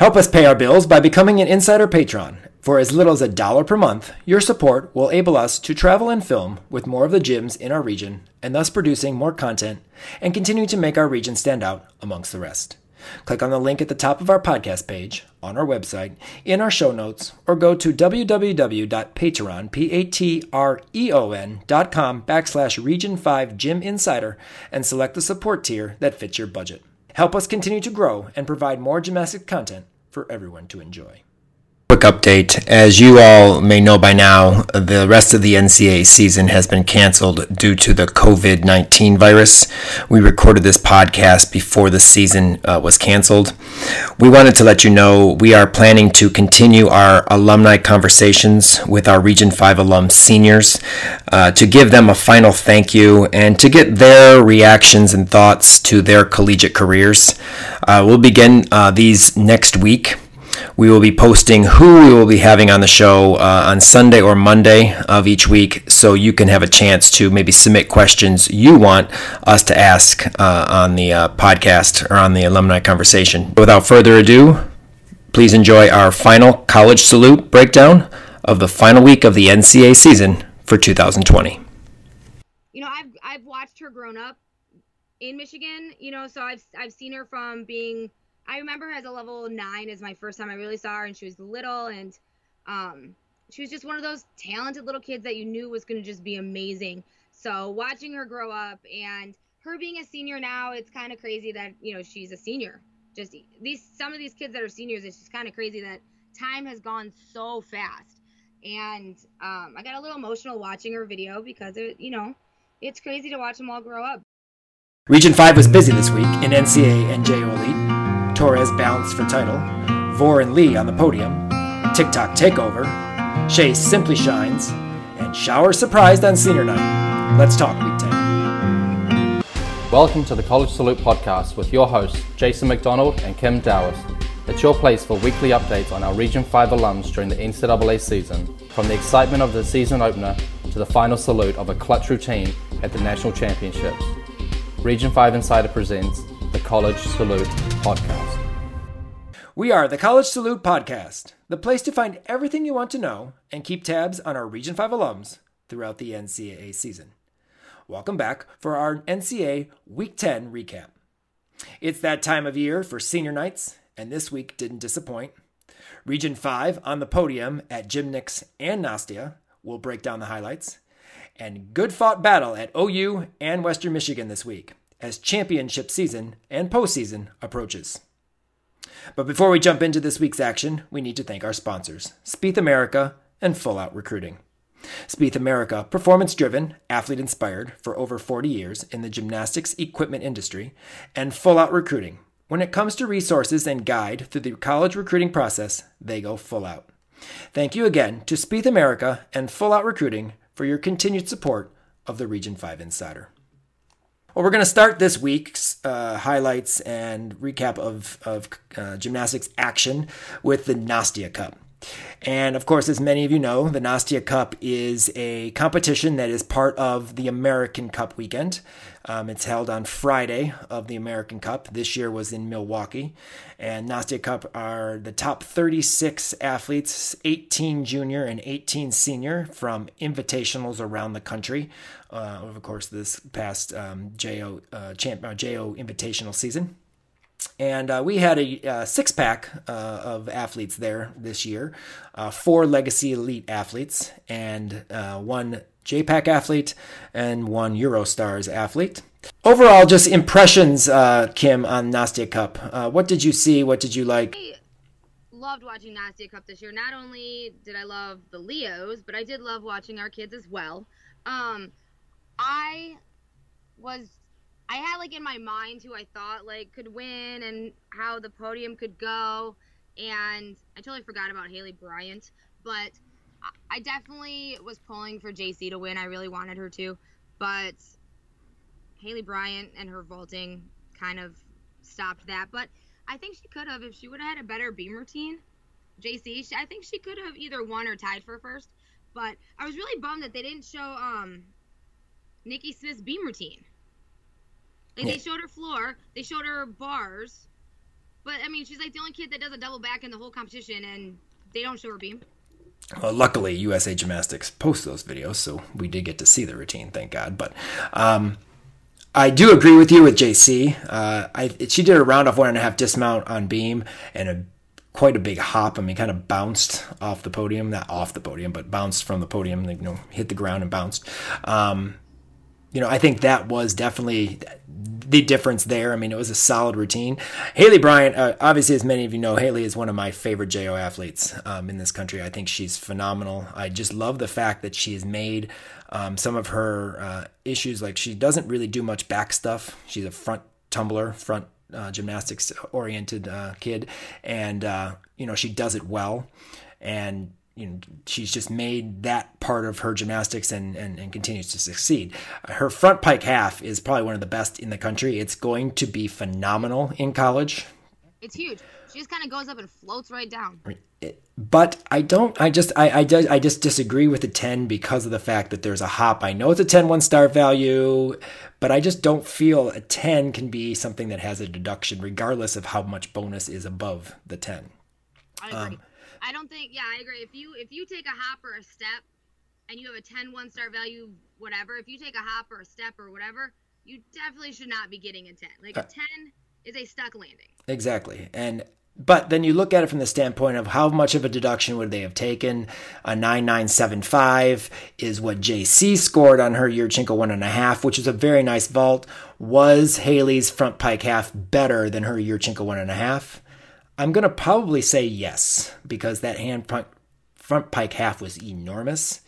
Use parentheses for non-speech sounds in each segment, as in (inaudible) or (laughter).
Help us pay our bills by becoming an Insider Patron. For as little as a dollar per month, your support will enable us to travel and film with more of the gyms in our region and thus producing more content and continue to make our region stand out amongst the rest. Click on the link at the top of our podcast page, on our website, in our show notes, or go to www.patreon.com backslash region 5 gym Insider and select the support tier that fits your budget. Help us continue to grow and provide more gymnastic content for everyone to enjoy. Quick update. As you all may know by now, the rest of the NCAA season has been canceled due to the COVID 19 virus. We recorded this podcast before the season uh, was canceled. We wanted to let you know we are planning to continue our alumni conversations with our Region 5 alum seniors uh, to give them a final thank you and to get their reactions and thoughts to their collegiate careers. Uh, we'll begin uh, these next week. We will be posting who we will be having on the show uh, on Sunday or Monday of each week, so you can have a chance to maybe submit questions you want us to ask uh, on the uh, podcast or on the alumni conversation. Without further ado, please enjoy our final college salute breakdown of the final week of the NCAA season for 2020. You know, I've I've watched her grown up in Michigan. You know, so I've I've seen her from being I remember her as a level nine is my first time I really saw her, and she was little, and um, she was just one of those talented little kids that you knew was going to just be amazing. So watching her grow up and her being a senior now, it's kind of crazy that you know she's a senior. Just these some of these kids that are seniors, it's just kind of crazy that time has gone so fast. And um, I got a little emotional watching her video because it, you know, it's crazy to watch them all grow up. Region 5 was busy this week in NCAA and JO Elite. Torres balanced for title, Vor and Lee on the podium, TikTok takeover, Shea simply shines, and Shower surprised on senior night. Let's talk Week 10. Welcome to the College Salute podcast with your hosts, Jason McDonald and Kim Dowis. It's your place for weekly updates on our Region 5 alums during the NCAA season, from the excitement of the season opener to the final salute of a clutch routine at the National Championships. Region 5 Insider presents the College Salute podcast. We are the College Salute Podcast, the place to find everything you want to know and keep tabs on our Region 5 alums throughout the NCAA season. Welcome back for our NCAA Week 10 recap. It's that time of year for senior nights, and this week didn't disappoint. Region 5 on the podium at Gymnix and Nastia will break down the highlights. And good fought battle at OU and Western Michigan this week as championship season and postseason approaches. But before we jump into this week's action, we need to thank our sponsors, Spieth America and Full Out Recruiting. Spieth America, performance driven, athlete inspired for over 40 years in the gymnastics equipment industry, and Full Out Recruiting. When it comes to resources and guide through the college recruiting process, they go full out. Thank you again to Spieth America and Full Out Recruiting for your continued support of the Region 5 Insider. Well, we're going to start this week's uh, highlights and recap of, of uh, gymnastics action with the Nastia Cup. And of course, as many of you know, the Nastia Cup is a competition that is part of the American Cup weekend. Um, it's held on Friday of the American Cup. This year was in Milwaukee. And Nastia Cup are the top 36 athletes, 18 junior and 18 senior, from invitationals around the country. Uh, of course, this past um, JO, uh, champ, uh, JO invitational season. And uh, we had a uh, six pack uh, of athletes there this year uh, four Legacy Elite athletes, and uh, one JPAC athlete, and one Eurostars athlete. Overall, just impressions, Kim, on Nastia Cup. what did you see? What did you like? I loved watching Nastia Cup this year. Not only did I love the Leos, but I did love watching our kids as well. Um, I was I had like in my mind who I thought like could win and how the podium could go, and I totally forgot about Haleigh Bryant, but I definitely was pulling for JC to win. I really wanted her to, but Haleigh Bryant and her vaulting kind of stopped that. But I think she could have if she would have had a better beam routine. JC, I think she could have either won or tied for first. But I was really bummed that they didn't show um Nikki Smith's beam routine. Like yeah. they showed her floor, they showed her bars, But I mean, she's like the only kid that does a double back in the whole competition, and they don't show her beam. Well, luckily, USA Gymnastics posts those videos, so we did get to see the routine, thank God. But um, I do agree with you with JC. Uh, I, she did a round off one and a half dismount on beam and a quite a big hop. I mean, kind of bounced off the podium, not off the podium, but bounced from the podium. Like, you know, hit the ground and bounced. Um, you know, I think that was definitely the difference there. I mean, it was a solid routine. Haleigh Bryant, uh, obviously, as many of you know, Haleigh is one of my favorite JO athletes um, in this country. I think she's phenomenal. I just love the fact that she has made um, some of her uh, issues like she doesn't really do much back stuff. She's a front tumbler, front uh, gymnastics oriented uh, kid, and uh, you know she does it well, and you know she's just made that part of her gymnastics and, and, and continues to succeed. Her front pike half is probably one of the best in the country. It's going to be phenomenal in college. It's huge. She just kind of goes up and floats right down. But I don't. I just. I. I, I just disagree with the ten because of the fact that there's a hop. I know it's a 10 one star value, but I just don't feel a ten can be something that has a deduction, regardless of how much bonus is above the ten. I agree. Um, I don't think. Yeah, I agree. If you if you take a hop or a step, and you have a 10 one star value, whatever. If you take a hop or a step or whatever, you definitely should not be getting a ten. Like a ten is a stuck landing. Exactly, and but then you look at it from the standpoint of how much of a deduction would they have taken? A 9975 is what JC scored on her Yurchenko one and a half, which is a very nice vault. Was Haleigh's front pike half better than her Yurchenko one and a half? I'm going to probably say yes, because that hand front, front pike half was enormous.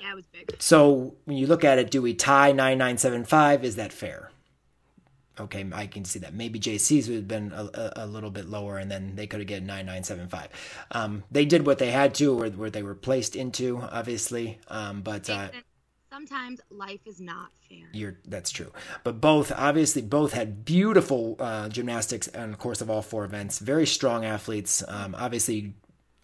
Yeah, it was big. So when you look at it, do we tie 9975? Is that fair? okay, I can see that. Maybe JC's would have been a, a, a little bit lower, and then they could have get 9975. Um, they did what they had to, where, where they were placed into, obviously. Um, but uh, sometimes life is not fair. You're, that's true. But both, obviously, both had beautiful uh, gymnastics and of course of all four events. Very strong athletes. Um, obviously,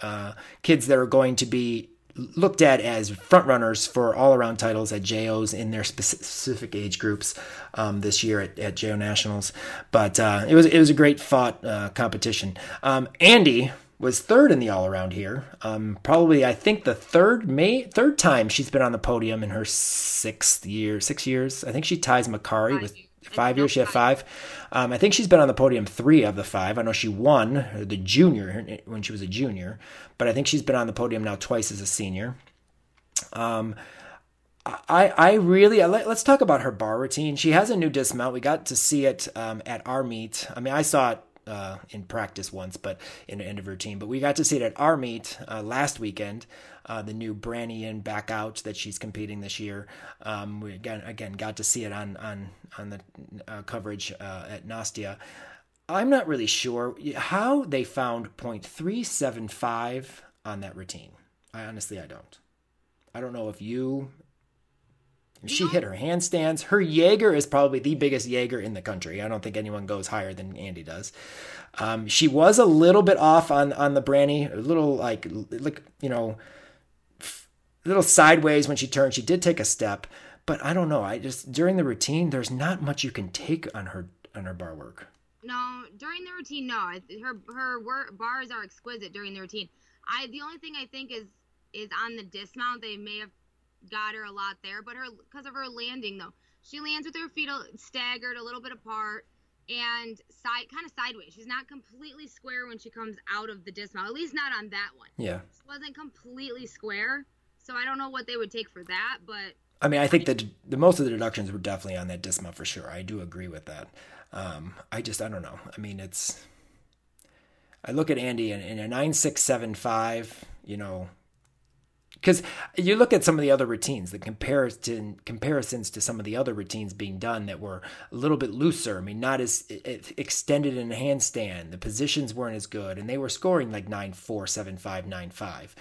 uh, kids that are going to be looked at as frontrunners for all around titles at JOs in their specific age groups um, this year at, at JO Nationals. But uh, it was it was a great fought uh, competition. Um, Andy was third in the all around here. Um, probably I think the third May third time she's been on the podium in her sixth year, six years. I think she ties Makari with five years. She had five. Um, I think she's been on the podium three of the five. I know she won the junior when she was a junior, but I think she's been on the podium now twice as a senior. Um, I I really let, us talk about her bar routine. She has a new dismount. We got to see it um, at our meet. I mean, I saw it uh, in practice once, but in the end of routine. But we got to see it at our meet uh, last weekend uh, the new Branian back out that she's competing this year. Um, we again again got to see it on on on the uh, coverage uh, at Nastia. I'm not really sure how they found 0.375 on that routine. I honestly I don't. I don't know if you she hit her handstands. Her Jaeger is probably the biggest Jaeger in the country. I don't think anyone goes higher than Andy does. Um, she was a little bit off on on the Branny, a little like like you know a little sideways when she turned. She did take a step, but I don't know. I just during the routine, there's not much you can take on her on her bar work. No, during the routine, no. Her her bars are exquisite during the routine. I the only thing I think is is on the dismount. They may have got her a lot there, but her because of her landing though, she lands with her feet staggered, a little bit apart, and side kind of sideways. She's not completely square when she comes out of the dismount. At least not on that one. Yeah, she wasn't completely square. So I don't know what they would take for that, but I mean, I think that the most of the deductions were definitely on that dismount for sure. I do agree with that. Um, I just I don't know. I mean, it's I look at Andy and in a nine six seven five, you know, because you look at some of the other routines, the comparison comparisons to some of the other routines being done that were a little bit looser. I mean, not as extended in a handstand. The positions weren't as good, and they were scoring like nine four seven five nine five.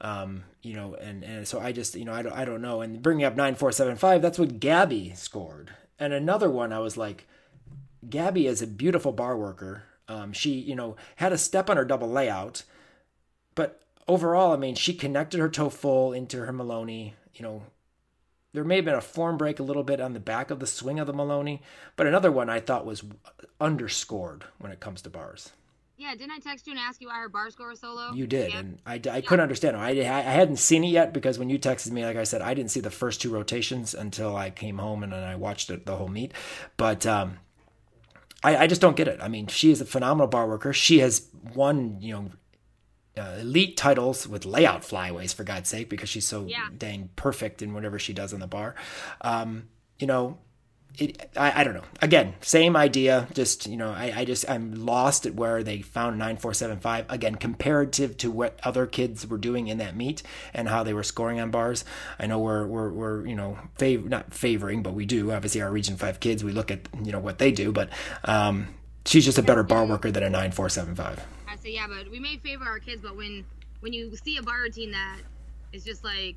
Um, you know, and, and so I just, you know, I don't, I don't know. And bringing up 9475, that's what Gabby scored. And another one, I was like, Gabby is a beautiful bar worker. Um, she, you know, had a step on her double layout, but overall, I mean, she connected her toe full into her Maloney. You know, there may have been a form break a little bit on the back of the swing of the Maloney, but another one I thought was underscored when it comes to bars. Yeah, didn't I text you and ask you why her bar score was so low? You did, Yeah. and I, I couldn't understand. I, I hadn't seen it yet because when you texted me, like I said, I didn't see the first two rotations until I came home and then I watched it, the whole meet. But um, I, I just don't get it. I mean, she is a phenomenal bar worker. She has won, you know, uh, elite titles with layout flyways for God's sake because she's so Yeah. dang perfect in whatever she does on the bar. Um, you know, it, I, I don't know. Again, same idea. Just you know, I, I just I'm lost at where they found nine four seven five. Again, comparative to what other kids were doing in that meet and how they were scoring on bars. I know we're we're, we're you know fav- not favoring, but we do obviously our Region Five kids. We look at you know what they do, but um, she's just a better bar worker than a nine four seven five. Say yeah, but we may favor our kids, but when when you see a bar routine that is just like,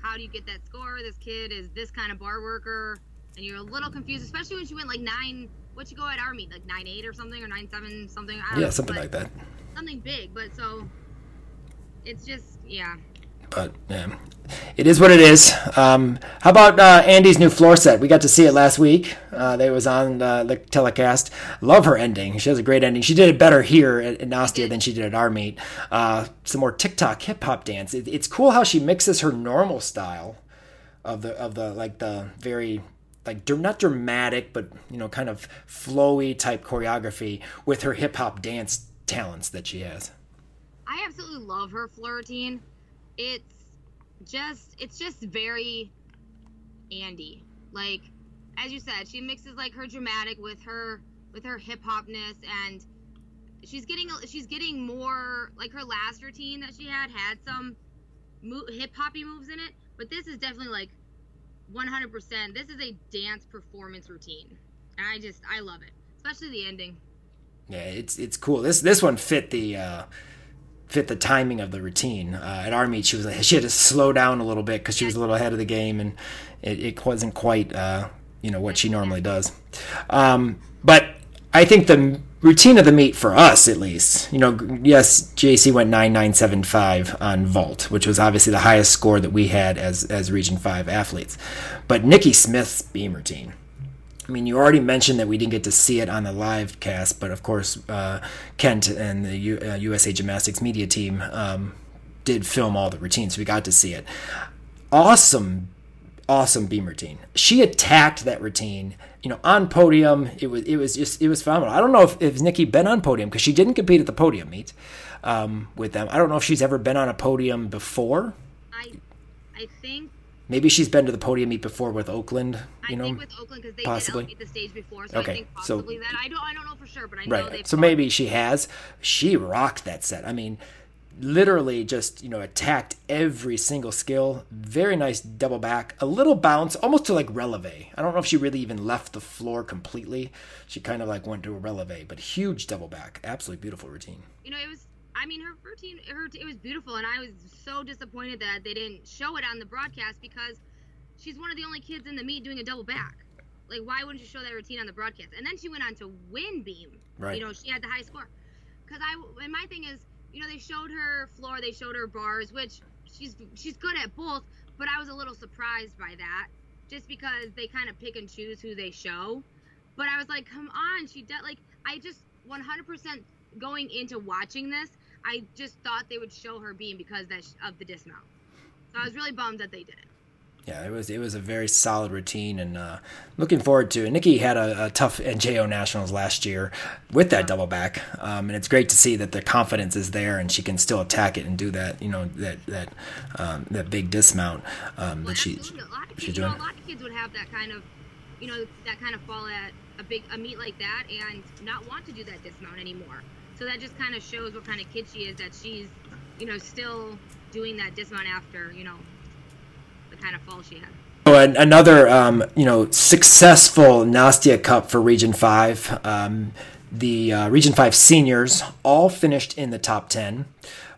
how do you get that score? This kid is this kind of bar worker, and you're a little confused, especially when she went like nine. What you go at Army like nine eight or something, or nine seven something. I don't Yeah, know, something like that. Something big, but so it's just yeah. But yeah, it is what it is. Um, how about uh, Andy's new floor set? We got to see it last week. Uh, they was on uh, the telecast. Love her ending. She has a great ending. She did it better here at, at Nastia than she did at our meet. Uh, some more TikTok hip hop dance. It, it's cool how she mixes her normal style of the of the like the very like not dramatic but you know kind of flowy type choreography with her hip hop dance talents that she has. I absolutely love her floor routine. It's just it's just very Andy. Like as you said, she mixes like her dramatic with her with her hip hopness and she's getting she's getting more like her last routine that she had had some mo- hip hoppy moves in it, but this is definitely like 100%. This is a dance performance routine. And I just I love it, especially the ending. Yeah, it's it's cool. This this one fit the uh, fit the timing of the routine. Uh, at our meet, she was like, she had to slow down a little bit because she was a little ahead of the game, and it, it wasn't quite uh, you know what she normally does. Um, but I think the routine of the meet for us, at least, you know, yes, JC went nine nine seven five on vault, which was obviously the highest score that we had as as Region Five athletes. But Nikki Smith's beam routine. I mean, you already mentioned that we didn't get to see it on the live cast, but of course, uh, Kent and the U- uh, USA Gymnastics media team um, did film all the routines. So we got to see it. Awesome, awesome beam routine. She attacked that routine. You know, on podium, it was it was just it was phenomenal. I don't know if, if Nikki been on podium because she didn't compete at the podium meet um, with them. I don't know if she's ever been on a podium before. I I think Maybe she's been to the podium meet before with Oakland. You I know, think with Oakland because they possibly. did the stage before, so Okay, I think so- that. I don't I don't know for sure, but I know. Right. So maybe she has. She rocked that set. I mean, literally just, you know, attacked every single skill. Very nice double back. A little bounce, almost to like releve. I don't know if she really even left the floor completely. She kind of like went to a releve, but huge double back. Absolutely beautiful routine. you know it was. I mean, her routine, her it was beautiful, and I was so disappointed that they didn't show it on the broadcast because she's one of the only kids in the meet doing a double back. Like, why wouldn't you show that routine on the broadcast? And then she went on to win beam. Right. You know, she had the high score. Because I, and my thing is, you know, they showed her floor, they showed her bars, which she's she's good at both. But I was a little surprised by that, just because they kind of pick and choose who they show. But I was like, come on, she did. Like, I just 100% going into watching this, I just thought they would show her beam because that of the dismount. So I was really bummed that they didn't. Yeah, it was it was a very solid routine, and uh, looking forward to it. Nikki had a, a tough NJO Nationals last year with that double back, um, and it's great to see that the confidence is there, and she can still attack it and do that. You know that that um, that big dismount um, Well, that she absolutely. a lot of she's kids, you know, doing. a lot of kids would have that kind of, you know, that kind of fall at a big a meet like that and not want to do that dismount anymore. So that just kind of shows what kind of kid she is. That she's, you know, still doing that dismount after, you know, the kind of fall she had. Oh, another um, you know successful Nastia Cup for Region Five. Um, the uh, Region Five seniors all finished in the top ten,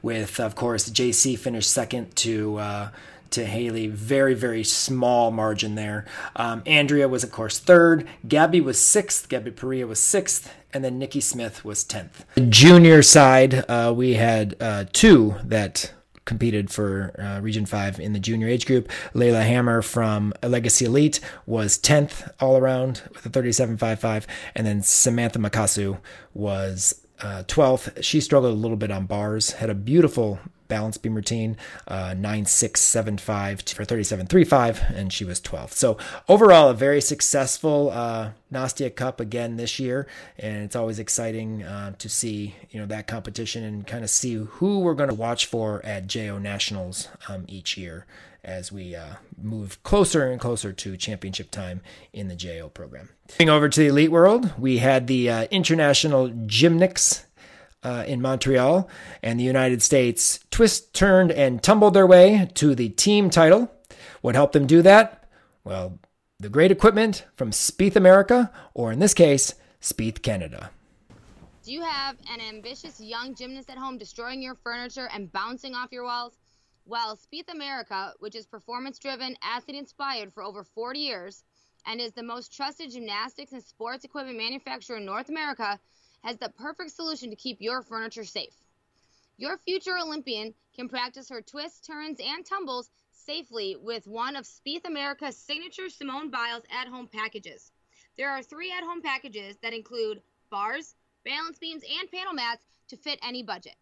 with of course JC finished second to. Uh, to Haleigh, very very small margin there. Um, Andrea was of course third. Gabby was sixth. Gabby Perea was sixth, and then Nikki Smith was tenth. Junior side, uh, we had uh, two that competed for uh, Region 5 in the junior age group. Layla Hammer from Legacy Elite was 10th all around with a 37.55. And then Samantha Makasu was uh, 12th. She struggled a little bit on bars, had a beautiful balance beam routine, uh, 9675 for 3735, and she was 12th. So overall, a very successful uh, Nastia Cup again this year, and it's always exciting uh, to see you know that competition and kind of see who we're going to watch for at JO Nationals um, each year as we uh, move closer and closer to championship time in the JO program. Moving over to the elite world, we had the uh, International Gymnix uh, in Montreal, and the United States twist, turned, and tumbled their way to the team title. What helped them do that? Well, the great equipment from Spieth America, or in this case, Spieth Canada. Do you have an ambitious young gymnast at home destroying your furniture and bouncing off your walls? Well, Spieth America, which is performance driven, athlete inspired for over 40 years, and is the most trusted gymnastics and sports equipment manufacturer in North America, has the perfect solution to keep your furniture safe. Your future Olympian can practice her twists, turns, and tumbles safely with one of Spieth America's signature Simone Biles at home packages. There are three at home packages that include bars, balance beams, and panel mats to fit any budget.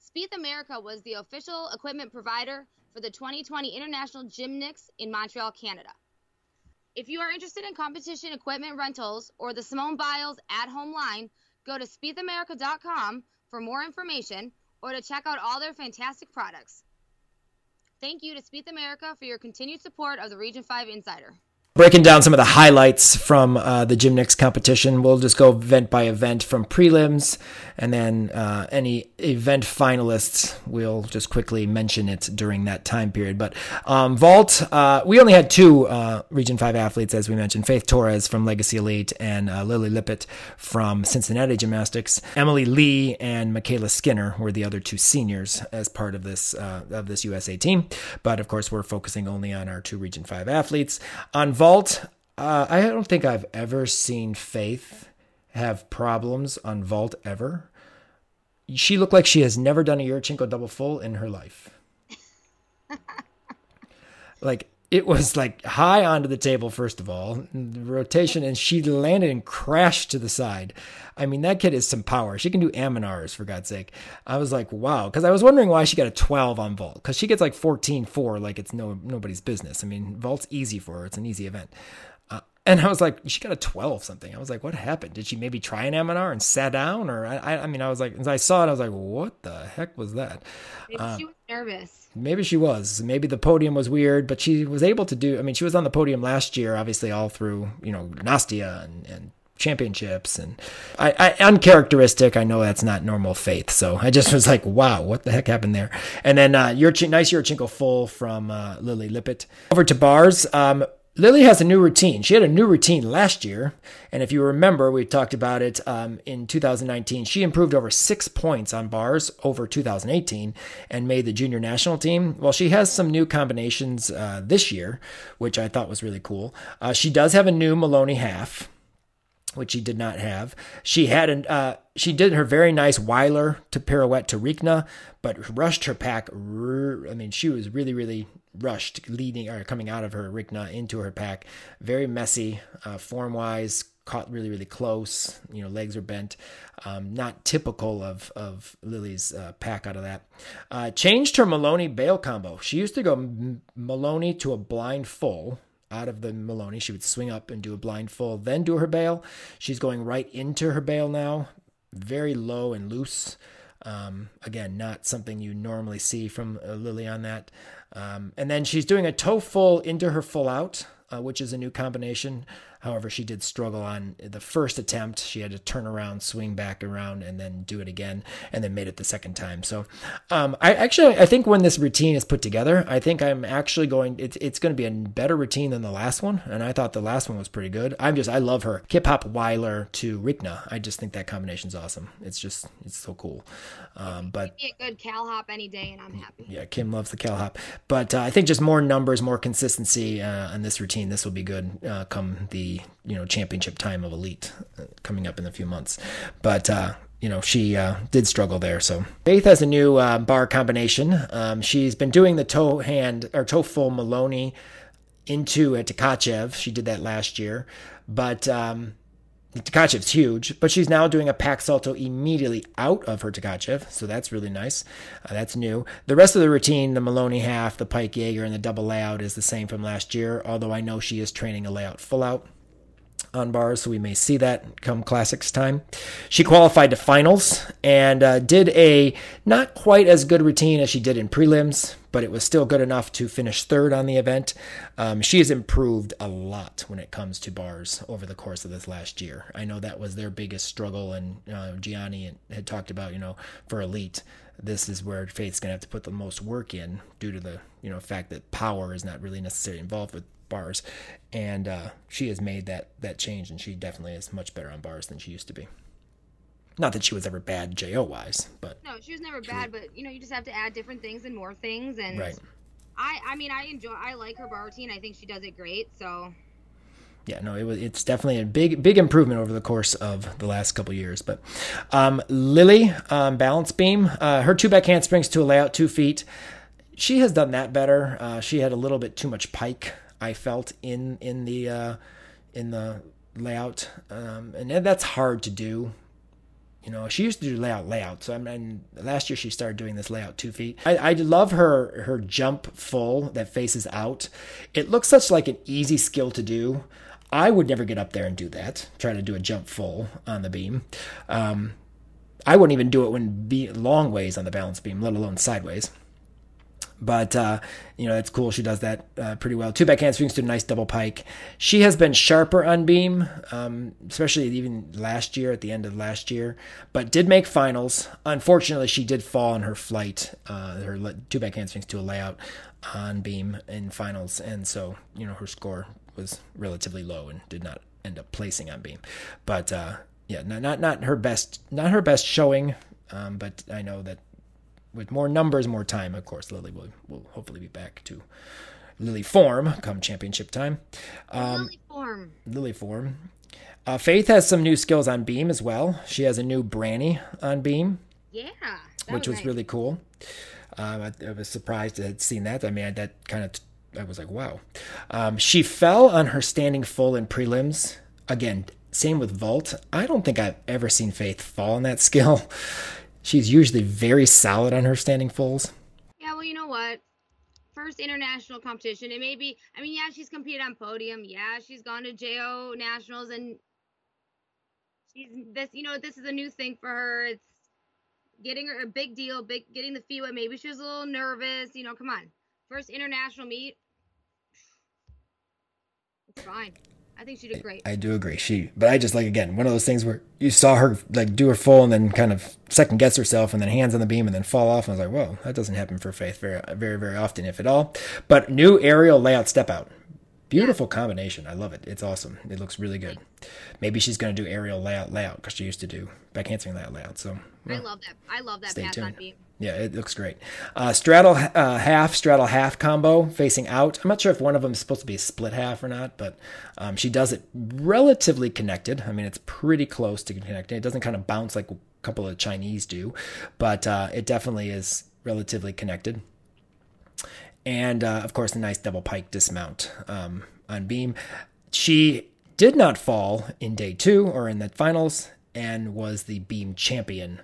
Spieth America was the official equipment provider for the 2020 International Gymnix in Montreal, Canada. If you are interested in competition equipment rentals or the Simone Biles at home line, go to spiethamerica.com for more information or to check out all their fantastic products. Thank you to Spieth America for your continued support of the Region 5 Insider breaking down some of the highlights from uh, the gymnastics competition. We'll just go event by event from prelims, and then uh, any event finalists. We'll just quickly mention it during that time period. But um, vault, uh, we only had two uh, Region Five athletes, as we mentioned: Faith Torres from Legacy Elite and uh, Lily Lippeatt from Cincinnati Gymnastics. Emily Lee and Michaela Skinner were the other two seniors as part of this uh, of this USA team. But of course, we're focusing only on our two Region Five athletes on vault vault, uh, I don't think I've ever seen Faith have problems on vault ever. She looked like she has never done a Yurchenko double full in her life. (laughs) like it was like high onto the table first of all rotation and she landed and crashed to the side. I mean that kid is some power. She can do Amanars for god's sake. I was like wow because i was wondering why she got a 12 on vault because she gets like 14 4 like it's no nobody's business. I mean vault's easy for her. It's an easy event and I was like, she got a 12 something. I was like, what happened? Did she maybe try an Amanar and sat down? Or I, I mean, I was like, as I saw it, I was like, what the heck was that? Maybe uh, she was nervous. Maybe she was. Maybe the podium was weird, but she was able to do. I mean, she was on the podium last year, obviously all through you know Nastia and, and championships and I, I, uncharacteristic i know that's not normal faith so i just was like wow what the heck happened there and then uh your nice Yurchenko full from uh, lily Lippeatt over to bars um Lily has a new routine. She had a new routine last year, and if you remember, we talked about it um, in 2019. She improved over six points on bars over 2018 and made the junior national team. Well, she has some new combinations uh, this year, which I thought was really cool. Uh, she does have a new Maloney half which she did not have. She had an uh, she did her very nice Weiler to pirouette to Ricna, but rushed her pack. I mean, she was really really rushed leading or coming out of her Ricna into her pack. Very messy, uh, form wise, caught really really close. You know, legs are bent. Um, not typical of of Lily's uh, pack out of that. Uh, changed her Maloney bail combo. She used to go Maloney to a blind full out of the Maloney. She would swing up and do a blind full, then do her bail. She's going right into her bail now, very low and loose. Um, again, not something you normally see from uh, Lily on that. Um, and then she's doing a toe full into her full out, uh, which is a new combination. However, she did struggle on the first attempt. She had to turn around, swing back around, and then do it again, and then made it the second time. So, um, I actually I think when this routine is put together, I think I'm actually going. It's it's going to be a better routine than the last one, and I thought the last one was pretty good. I'm just I love her Kip Hop Weiler to Ricna. I just think that combination's awesome. It's just it's so cool. Um, but a good Cal hop any day, and I'm happy. Yeah, Kim loves the Cal hop, but uh, I think just more numbers, more consistency uh, on this routine. This will be good uh, come the you know championship time of elite uh, coming up in a few months. But uh, you know she uh, did struggle there. So Faith has a new uh, bar combination. Um, she's been doing the toe hand or toe full Maloney into a Tkachev. She did that last year, but um, Tkachev's huge, but she's now doing a pack salto immediately out of her Tkachev, so that's really nice. Uh, that's new. The rest of the routine, the Maloney half, the Pike Jaeger, and the double layout is the same from last year, although I know she is training a layout full out on bars, so we may see that come classics time. She qualified to finals and uh, did a not quite as good routine as she did in prelims, but it was still good enough to finish third on the event. Um, she has improved a lot when it comes to bars over the course of this last year. I know that was their biggest struggle, and uh, Gianni had talked about, you know, for elite. This is where Faith's to have to put the most work in due to the you know fact that power is not really necessarily involved with bars, and uh, she has made that that change, and she definitely is much better on bars than she used to be. Not that she was ever bad Jo wise, but no, she was never bad. But you know, you just have to add different things and more things, and right. I I mean I enjoy I like her bar routine. I think she does it great. So yeah, no, it was it's definitely a big big improvement over the course of the last couple years. But um, Lily um, balance beam, uh, her two back handsprings to a layout two feet. She has done that better. Uh, she had a little bit too much pike I felt in in the uh, in the layout, um, and that's hard to do. You know, she used to do layout layout. So I mean, last year she started doing this layout two feet. I, I love her her jump full that faces out. It looks such like an easy skill to do. I would never get up there and do that. Try to do a jump full on the beam. Um, I wouldn't even do it when be long ways on the balance beam, let alone sideways. But uh, you know that's cool. She does that uh, pretty well. Two back handsprings to a nice double pike. She has been sharper on beam, um, especially even last year at the end of last year. But did make finals. Unfortunately, she did fall on her flight. Uh, her two back handsprings to a layout on beam in finals, and so you know her score was relatively low and did not end up placing on beam. But uh, yeah, not, not not her best not her best showing. Um, but I know that with more numbers, more time, of course, Lily will, will hopefully be back to Lily form come championship time. Um, Lily form. Lily form. Uh, Faith has some new skills on Beam as well. She has a new Branny on Beam. Yeah. Which was, was nice. really cool. Um, I, I, was surprised to have seen that. I mean, that kind of, I was like, wow. Um, she fell on her standing full in prelims. Again, same with Vault. I don't think I've ever seen Faith fall on that (laughs) skill. She's usually very solid on her standing fulls. Yeah, well, you know what? First international competition. It may be, I mean, yeah, she's competed on podium. Yeah, she's gone to JO nationals and she's this, you know, this is a new thing for her. It's getting her a big deal, big getting the FIWA. Maybe she was a little nervous. You know, come on. First international meet. It's fine. I think she did great. I, do agree. She, but I just like again one of those things where you saw her like do her full and then kind of second guess herself and then hands on the beam and then fall off. And I was like, whoa, that doesn't happen for Faith very, very, very often, if at all. But new aerial layout step out. Beautiful combination. I love it. It's awesome. It looks really good. Maybe she's going to do aerial layout layout because she used to do back handspring layout layout. So well, I love that. I love that pass tuned. on beam. Yeah, it looks great. Uh, straddle uh, half, straddle half combo facing out. I'm not sure if one of them is supposed to be a split half or not, but um, she does it relatively connected. I mean, it's pretty close to connected. It doesn't kind of bounce like a couple of Chinese do, but uh, it definitely is relatively connected. And uh, of course, a nice double pike dismount um, on beam. She did not fall in day two or in the finals and was the beam champion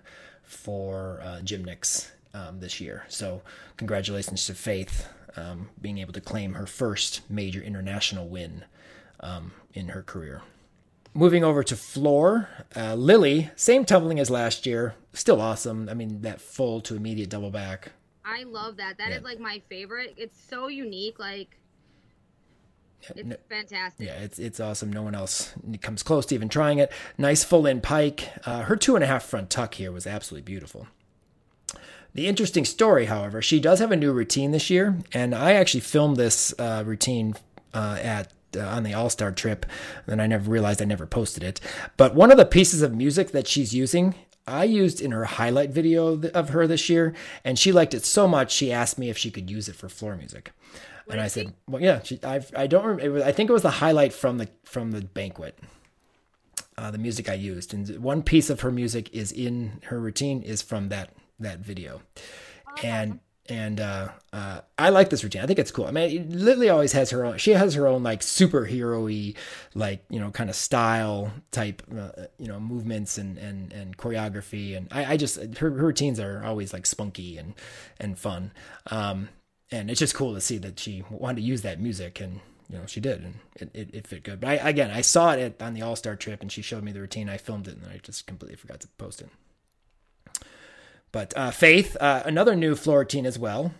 for uh, Gymnix um, this year. So, congratulations to Faith um, being able to claim her first major international win um, in her career. Moving over to floor, uh, Lily, same tumbling as last year, still awesome. I mean, that full to immediate double back. I love that. That yeah. is like my favorite. It's so unique. Like, it's no, fantastic. Yeah, it's it's awesome. No one else comes close to even trying it. Nice full in pike. Uh, her two and a half front tuck here was absolutely beautiful. The interesting story, however, she does have a new routine this year, and I actually filmed this uh, routine uh, at uh, on the All Star trip. And I never realized I never posted it. But one of the pieces of music that she's using, I used in her highlight video of her this year, and she liked it so much she asked me if she could use it for floor music and I said, "Well, yeah." She, I I don't remember. It was, I think it was the highlight from the from the banquet. Uh, the music I used, and one piece of her music is in her routine is from that that video, oh, and and uh, uh, I like this routine. I think it's cool. I mean, Lily always has her own. She has her own like superhero-y, like you know, kind of style type, uh, you know, movements and and and choreography. And I, I just her, her, routines are always like spunky and and fun. Um, and it's just cool to see that she wanted to use that music and you know she did and it, it, it fit good. But I, again i saw it at, on the all-star trip and she showed me the routine. I filmed it and i just completely forgot to post it. But uh, Faith, uh, another new floor routine as well.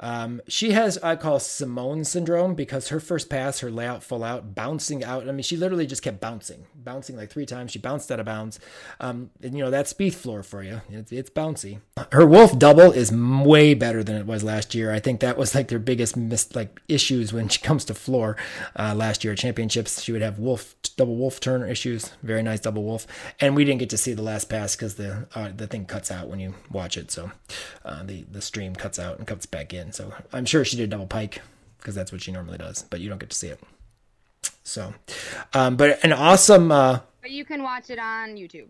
Um, she has, I call Simone syndrome because her first pass, her layout full out, bouncing out. I mean, she literally just kept bouncing, bouncing like three times. She bounced out of bounds. Um, and, you know, that's Spieth floor for you. It's, it's bouncy. Her Wolf double is way better than it was last year. I think that was like their biggest mis- like issues when she (laughs) comes to floor uh, last year at championships. She would have Wolf double Wolf turn issues. Very nice double Wolf. And we didn't get to see the last pass because the uh, the thing cuts out when you watch it. So uh, the the stream cuts out and cuts back in. So I'm sure she did double pike because that's what she normally does, but you don't get to see it. So, um, but an awesome. Uh, but you can watch it on YouTube.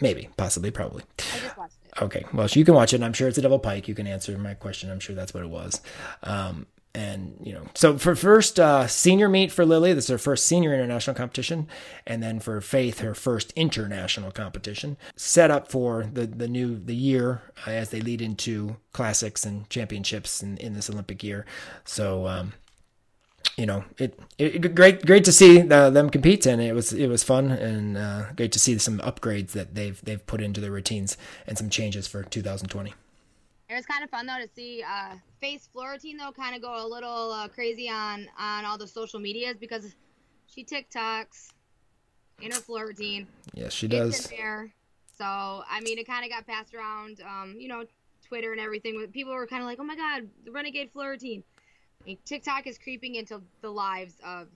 Maybe, possibly, probably. I just watched it. Okay, well, you can watch it. I'm sure it's a double pike. You can answer my question. I'm sure that's what it was. Um, and you know so for first uh, senior meet for lily this is her first senior international competition and then for faith her first international competition set up for the the new the year uh, as they lead into classics and championships in, in this olympic year. So um, you know it, it, great great to see uh, them compete and it was it was fun and uh, great to see some upgrades that they've they've put into their routines and some changes for 2020 it was kind of fun though to see uh, Faith's floor routine though kind of go a little uh, crazy on on all the social medias because she TikToks in her floor routine. Yes, she does. There. So I mean, it kind of got passed around, um, you know, Twitter and everything. People were kind of like, "Oh my God, the Renegade floor routine." I mean, TikTok is creeping into the lives of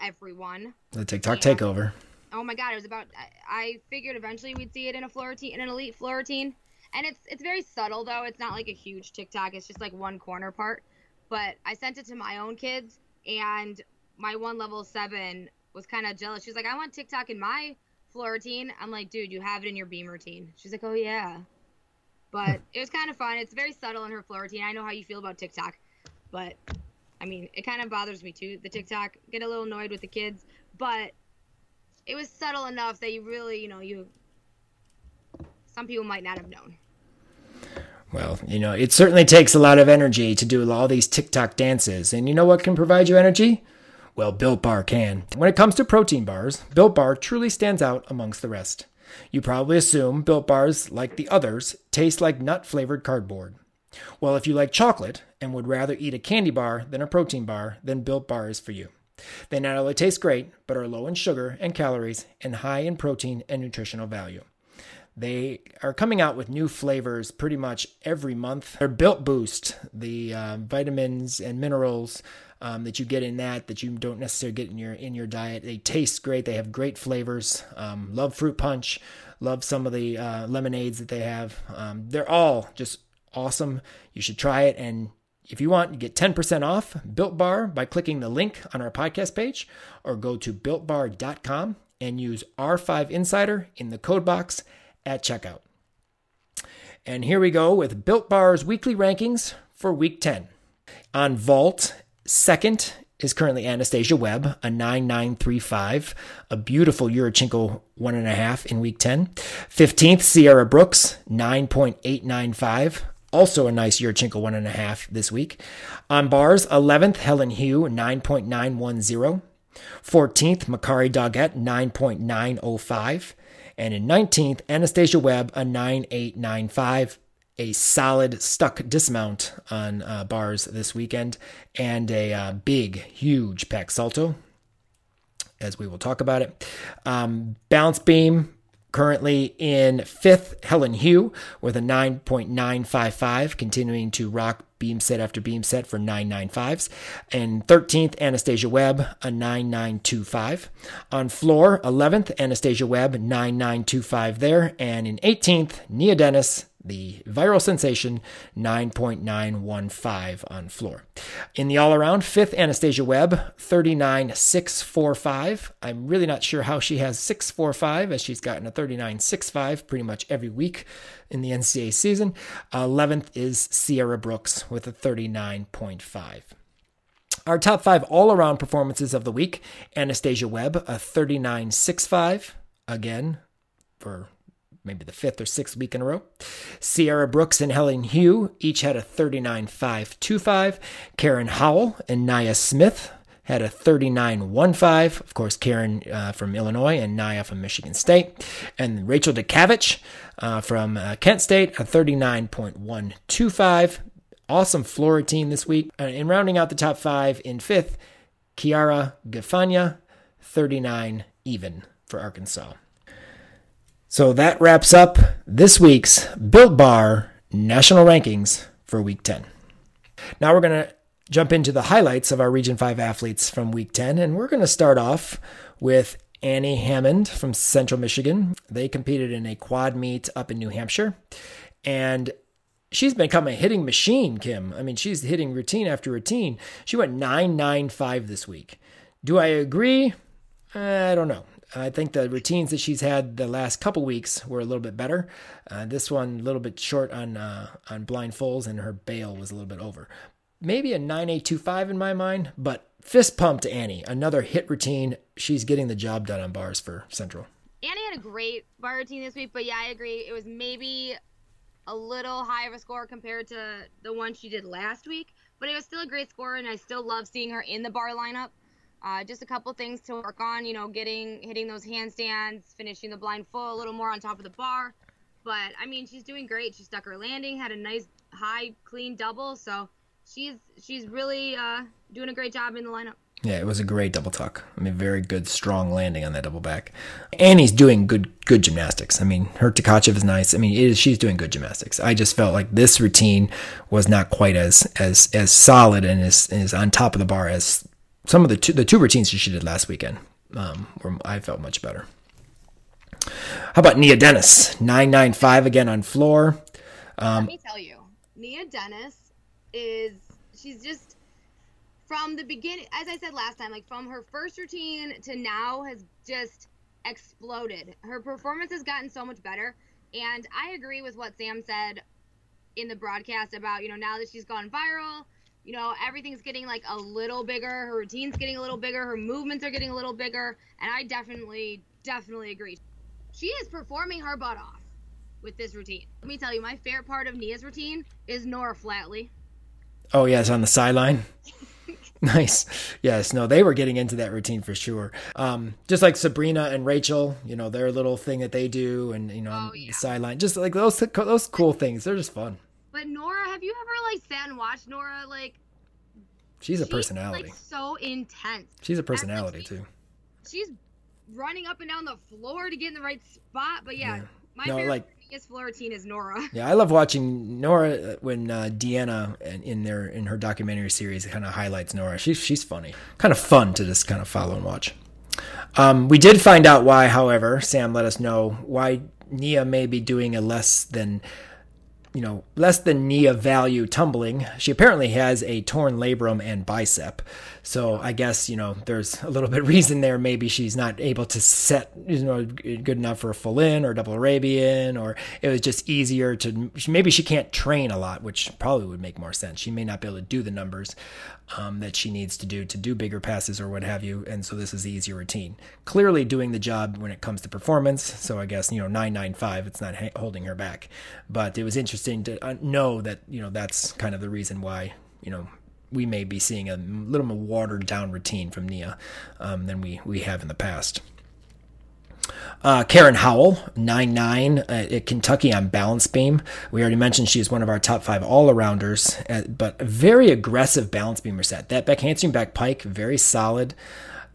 everyone. The TikTok and, takeover. Oh my God, it was about. I, I figured eventually we'd see it in a floor routine, in an elite floor routine and it's it's very subtle though. It's not like a huge TikTok. It's just like one corner part. But I sent it to my own kids, and my one level seven was kind of jealous. She's like, I want TikTok in my floor routine. I'm like, dude, you have it in your beam routine. She's like, oh yeah. But (laughs) it was kind of fun. It's very subtle in her floor routine. I know how you feel about TikTok, but I mean, it kind of bothers me too. The TikTok get a little annoyed with the kids, but it was subtle enough that you really, you know, you some people might not have known. Well, you know, it certainly takes a lot of energy to do all these TikTok dances. And you know what can provide you energy? Well, Built Bar can. When it comes to protein bars, Built Bar truly stands out amongst the rest. You probably assume Built Bars, like the others, taste like nut flavored cardboard. Well, if you like chocolate and would rather eat a candy bar than a protein bar, then Built Bar is for you. They not only taste great, but are low in sugar and calories and high in protein and nutritional value. They are coming out with new flavors pretty much every month. They're Built Boost, the uh, vitamins and minerals um, that you get in that that you don't necessarily get in your in your diet. They taste great. They have great flavors. Um, love fruit punch. Love some of the uh, lemonades that they have. Um, they're all just awesome. You should try it. And if you want, you get 10% off Built Bar by clicking the link on our podcast page or go to builtbar.com and use R5 Insider in the code box at checkout. And here we go with Built Bar's weekly rankings for week 10. On Vault, second is currently Anastasia Webb, a 9935, a beautiful Yurchenko one and a half in week 10. 15th, Sierra Brooks, 9.895, also a nice Yurchenko one and a half this week. On bars, 11th, Helen Hu, 9.910. 14th, Makarri Doggette, 9.905. And in 19th, Anastasia Webb, a 9895, a solid stuck dismount on uh, bars this weekend, and a uh, big, huge Pak Salto, as we will talk about it. Um, balance beam, currently in fifth, Helen Hu with a 9.955, continuing to rock beam set after beam set for 995s. And 13th, Anastasia Webb, a 9925. On floor, 11th, Anastasia Webb, 9925 there. And in 18th, Nia Dennis, The viral sensation 9.915 on floor. In the all around, fifth Anastasia Webb 39645. I'm really not sure how she has 645 as she's gotten a 3965 pretty much every week in the NCAA season. 11th is Sierra Brooks with a 39.5. Our top five all around performances of the week Anastasia Webb, a 39.65, again, for maybe the fifth or sixth week in a row. Sierra Brooks and Helen Hu each had a 39.525. Karen Howell and Naya Smith had a 39.15. Of course, Karen uh, from Illinois and Naya from Michigan State. And Rachel Dukavich uh, from uh, Kent State, a 39.125. Awesome floor team this week. and rounding out the top five, in fifth, Kiara Gianfagna, 39 even for Arkansas. So that wraps up this week's Built Bar national rankings for week 10. Now we're going to jump into the highlights of our Region 5 athletes from week 10, and we're going to start off with Annie Hammond from Central Michigan. They competed in a quad meet up in New Hampshire, and she's become a hitting machine, Kim. I mean, she's hitting routine after routine. She went 995 this week. Do I agree? I don't know. I think the routines that she's had the last couple weeks were a little bit better. Uh, this one a little bit short on uh, on blind fulls, and her bail was a little bit over. Maybe a 9825 in my mind, but fist pump to Annie. Another hit routine. She's getting the job done on bars for Central. Annie had a great bar routine this week, but yeah, I agree. It was maybe a little high of a score compared to the one she did last week, but it was still a great score, and I still love seeing her in the bar lineup. Uh, just a couple things to work on, you know, getting hitting those handstands, finishing the blind full a little more on top of the bar. But I mean, she's doing great. She stuck her landing, had a nice high clean double, so she's she's really uh, doing a great job in the lineup. Yeah, it was a great double tuck. I mean, very good, strong landing on that double back. Annie's doing good, good gymnastics. I mean, her Tkachev is nice. I mean, she's doing good gymnastics. I just felt like this routine was not quite as as as solid and as, as on top of the bar as some of the two the two routines she did last weekend. Um, where I felt much better. How about Nia Dennis? Nine nine five again on floor. Um, Let me tell you, Nia Dennis is she's just from the beginning, as I said last time, like from her first routine to now has just exploded. Her performance has gotten so much better. And I agree with what Sam said in the broadcast about, you know, now that she's gone viral, you know, everything's getting like a little bigger. Her routine's getting a little bigger. Her movements are getting a little bigger. And I definitely, definitely agree. She is performing her butt off with this routine. Let me tell you, my favorite part of Nia's routine is Nora Flatley. Oh, yes, on the sideline. (laughs) Nice. Yes. No, they were getting into that routine for sure. Um, just like Sabrina and Rachel, you know, their little thing that they do, and you know, oh, yeah. the sideline, just like those those cool things. They're just fun. But Nora, have you ever like sat and watched Nora? Like, she's a she's, personality. Like so intense. She's a personality too. She's running up and down the floor to get in the right spot. But yeah, yeah. my no, favorite like, biggest floor is Nora. (laughs) Yeah, I love watching Nora uh, when uh, Deanna in their in her documentary series kind of highlights Nora. She's she's funny, kind of fun to just kind of follow and watch. Um, we did find out why, however, Sam let us know why Nia may be doing a less than you know, less than knee of value tumbling. She apparently has a torn labrum and bicep. So I guess, you know, there's a little bit reason there. Maybe she's not able to set, you know, good enough for a full in or double Arabian, or it was just easier to, maybe she can't train a lot, which probably would make more sense. She may not be able to do the numbers um, that she needs to do to do bigger passes or what have you. And so this is the easier routine. Clearly doing the job when it comes to performance. So I guess, you know, 995, it's not ha- holding her back. But it was interesting to uh, know that, you know, that's kind of the reason why, you know, we may be seeing a little more watered down routine from Nia um, than we, we have in the past. Uh, Karen Howell, 9 9 uh, at Kentucky on balance beam. We already mentioned she's one of our top five all arounders, uh, but a very aggressive balance beamer set. That back handspring back pike, very solid.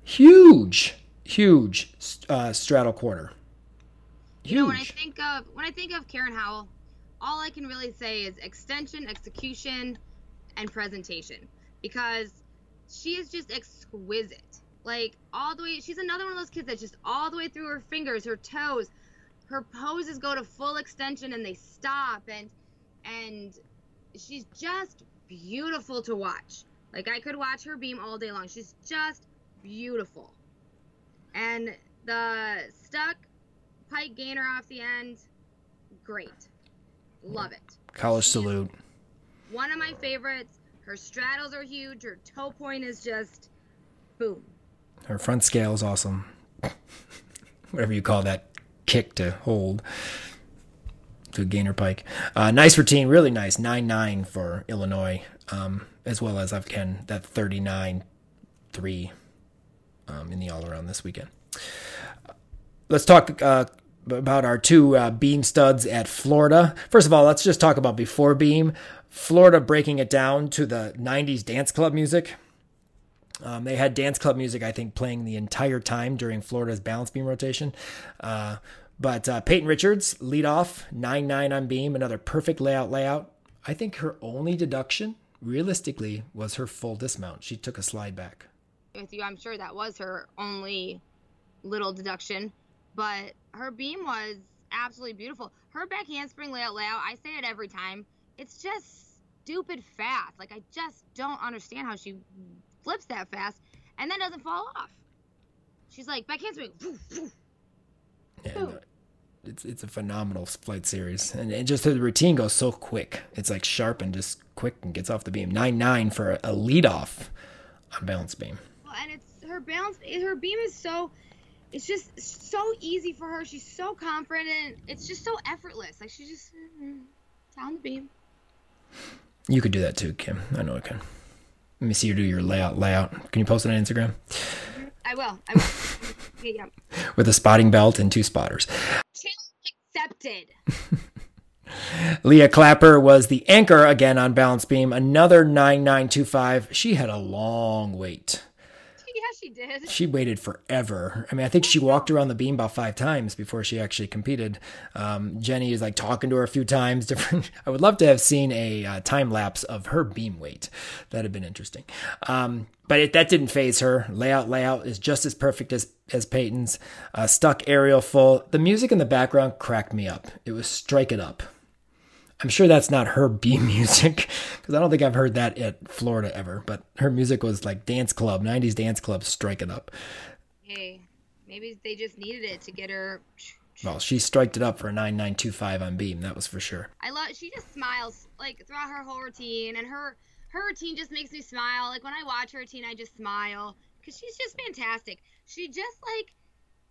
Huge, huge uh, straddle quarter. Huge. You know, when I think of when I think of Karen Howell, all I can really say is extension, execution, and presentation because she is just exquisite. Like all the way, she's another one of those kids that just all the way through her fingers, her toes, her poses go to full extension and they stop and and she's just beautiful to watch. Like I could watch her beam all day long. She's just beautiful. And the stuck pike gainer off the end, great. Love it. College salute. One of my favorites. Her straddles are huge. Her toe point is just boom. Her front scale is awesome. Whatever you call that kick to hold to a gainer pike. Uh, nice routine, really nice. 9 9 for Illinois, um, as well as I've Ken that 39 3 um, in the all around this weekend. Let's talk uh, about our two uh, beam studs at Florida. First of all, let's just talk about before beam. Florida breaking it down to the 90s dance club music. Um, they had dance club music, I think, playing the entire time during Florida's balance beam rotation. Uh, but uh, Peyton Richards, lead off, 9 9 on beam, another perfect layout layout. I think her only deduction, realistically, was her full dismount. She took a slide back. With you, I'm sure that was her only little deduction, but her beam was absolutely beautiful. Her back handspring layout layout, I say it every time. It's just stupid fast. Like I just don't understand how she flips that fast and then doesn't fall off. She's like back handspring. Yeah, no, it's it's a phenomenal flight series, and, and just the routine goes so quick. It's like sharp and just quick and gets off the beam. Nine nine for a lead off on balance beam. Well, and it's her balance. Her beam is so. It's just so easy for her. She's so confident. It's just so effortless. Like she just mm, down the beam. You could do that too, Kim. I know I can. Let me see you do your layout. Layout. Can you post it on Instagram? I will. I will. (laughs) okay, yeah. With a spotting belt and two spotters. Challenge Accepted. (laughs) Leah Clapper was the anchor again on balance beam. Another 9925. She had a long wait. She did. She waited forever. I mean, I think she walked around the beam about five times before she actually competed. Um, Jenny is like talking to her a few times. (laughs) Different. I would love to have seen a uh, time lapse of her beam weight. That'd have been interesting. Um, but it, that didn't phase her. Layout, layout is just as perfect as as Peyton's. Uh, stuck aerial full. The music in the background cracked me up. It was strike it up. I'm sure that's not her beam (laughs) music because I don't think I've heard that at Florida ever. But her music was like dance club, 90s dance club, strike it up. Hey, maybe they just needed it to get her. Well, she striked it up for a 9925 on beam, that was for sure. I love. She just smiles like throughout her whole routine, and her her routine just makes me smile. Like when I watch her routine, I just smile because she's just fantastic. She just like,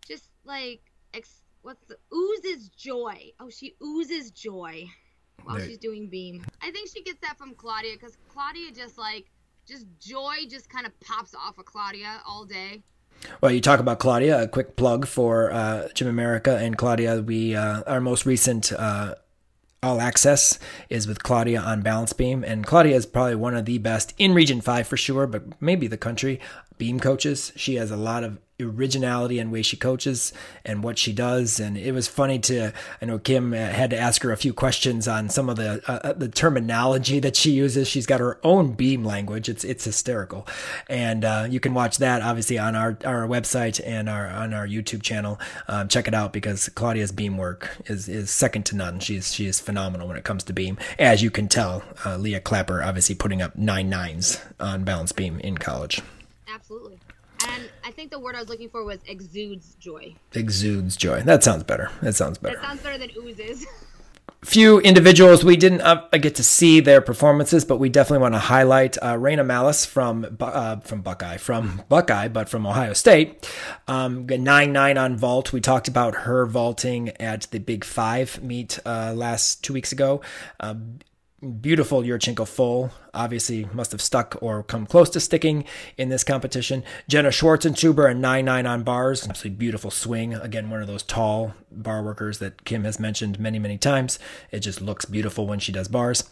just like, ex- what's the oozes joy. Oh, she oozes joy while Right. she's doing beam. I think she gets that from Claudia because Claudia just like, just joy just kind of pops off of Claudia all day. Well, you talk about Claudia. A quick plug for uh, Gym America and Claudia. We uh, our most recent uh, all access is with Claudia on balance beam, and Claudia is probably one of the best in Region Five for sure, but maybe the country beam coaches. She has a lot of originality in way she coaches and what she does, and it was funny to. I know Kim uh, had to ask her a few questions on some of the uh, the terminology that she uses. She's got her own beam language. It's it's hysterical, and uh, you can watch that obviously on our our website and our on our YouTube channel. Um, check it out because Claudia's beam work is is second to none. She's she is phenomenal when it comes to beam, as you can tell. Uh, Leah Clapper obviously putting up nine nines on balance beam in college. Absolutely. And I think the word I was looking for was exudes joy. Exudes joy. That sounds better. That sounds better. That sounds better than oozes. (laughs) few individuals we didn't uh, get to see their performances, but we definitely want to highlight uh, Raina Malice from uh, from Buckeye, from Buckeye, but from Ohio State. Um, nine nine on vault. We talked about her vaulting at the Big Five meet uh, last two weeks ago. Beautiful Yurchenko full. Obviously, must have stuck or come close to sticking in this competition. Jenna Schwartz and Schwarzentuber a 9 9 on bars. Absolutely beautiful swing. Again, one of those tall bar workers that Kim has mentioned many, many times. It just looks beautiful when she does bars.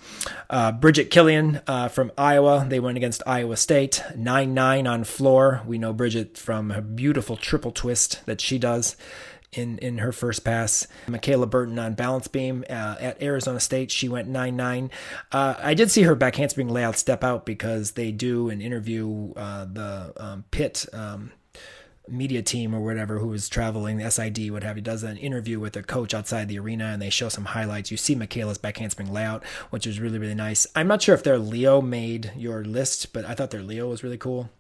Uh, Bridget Killian uh, from Iowa. They went against Iowa State. 9 9 on floor. We know Bridget from her beautiful triple twist that she does in in her first pass. Michaela Burton on balance beam uh, at Arizona State, she went nine nine. Uh, I did see her back handspring layout step out because they do an interview uh, the um, pit. Um, media team or whatever who is traveling, the SID, what have you, does an interview with a coach outside the arena and they show some highlights. You see Michaela's backhandspring layout, which is really, really nice. I'm not sure if their Leo made your list, but I thought their Leo was really cool.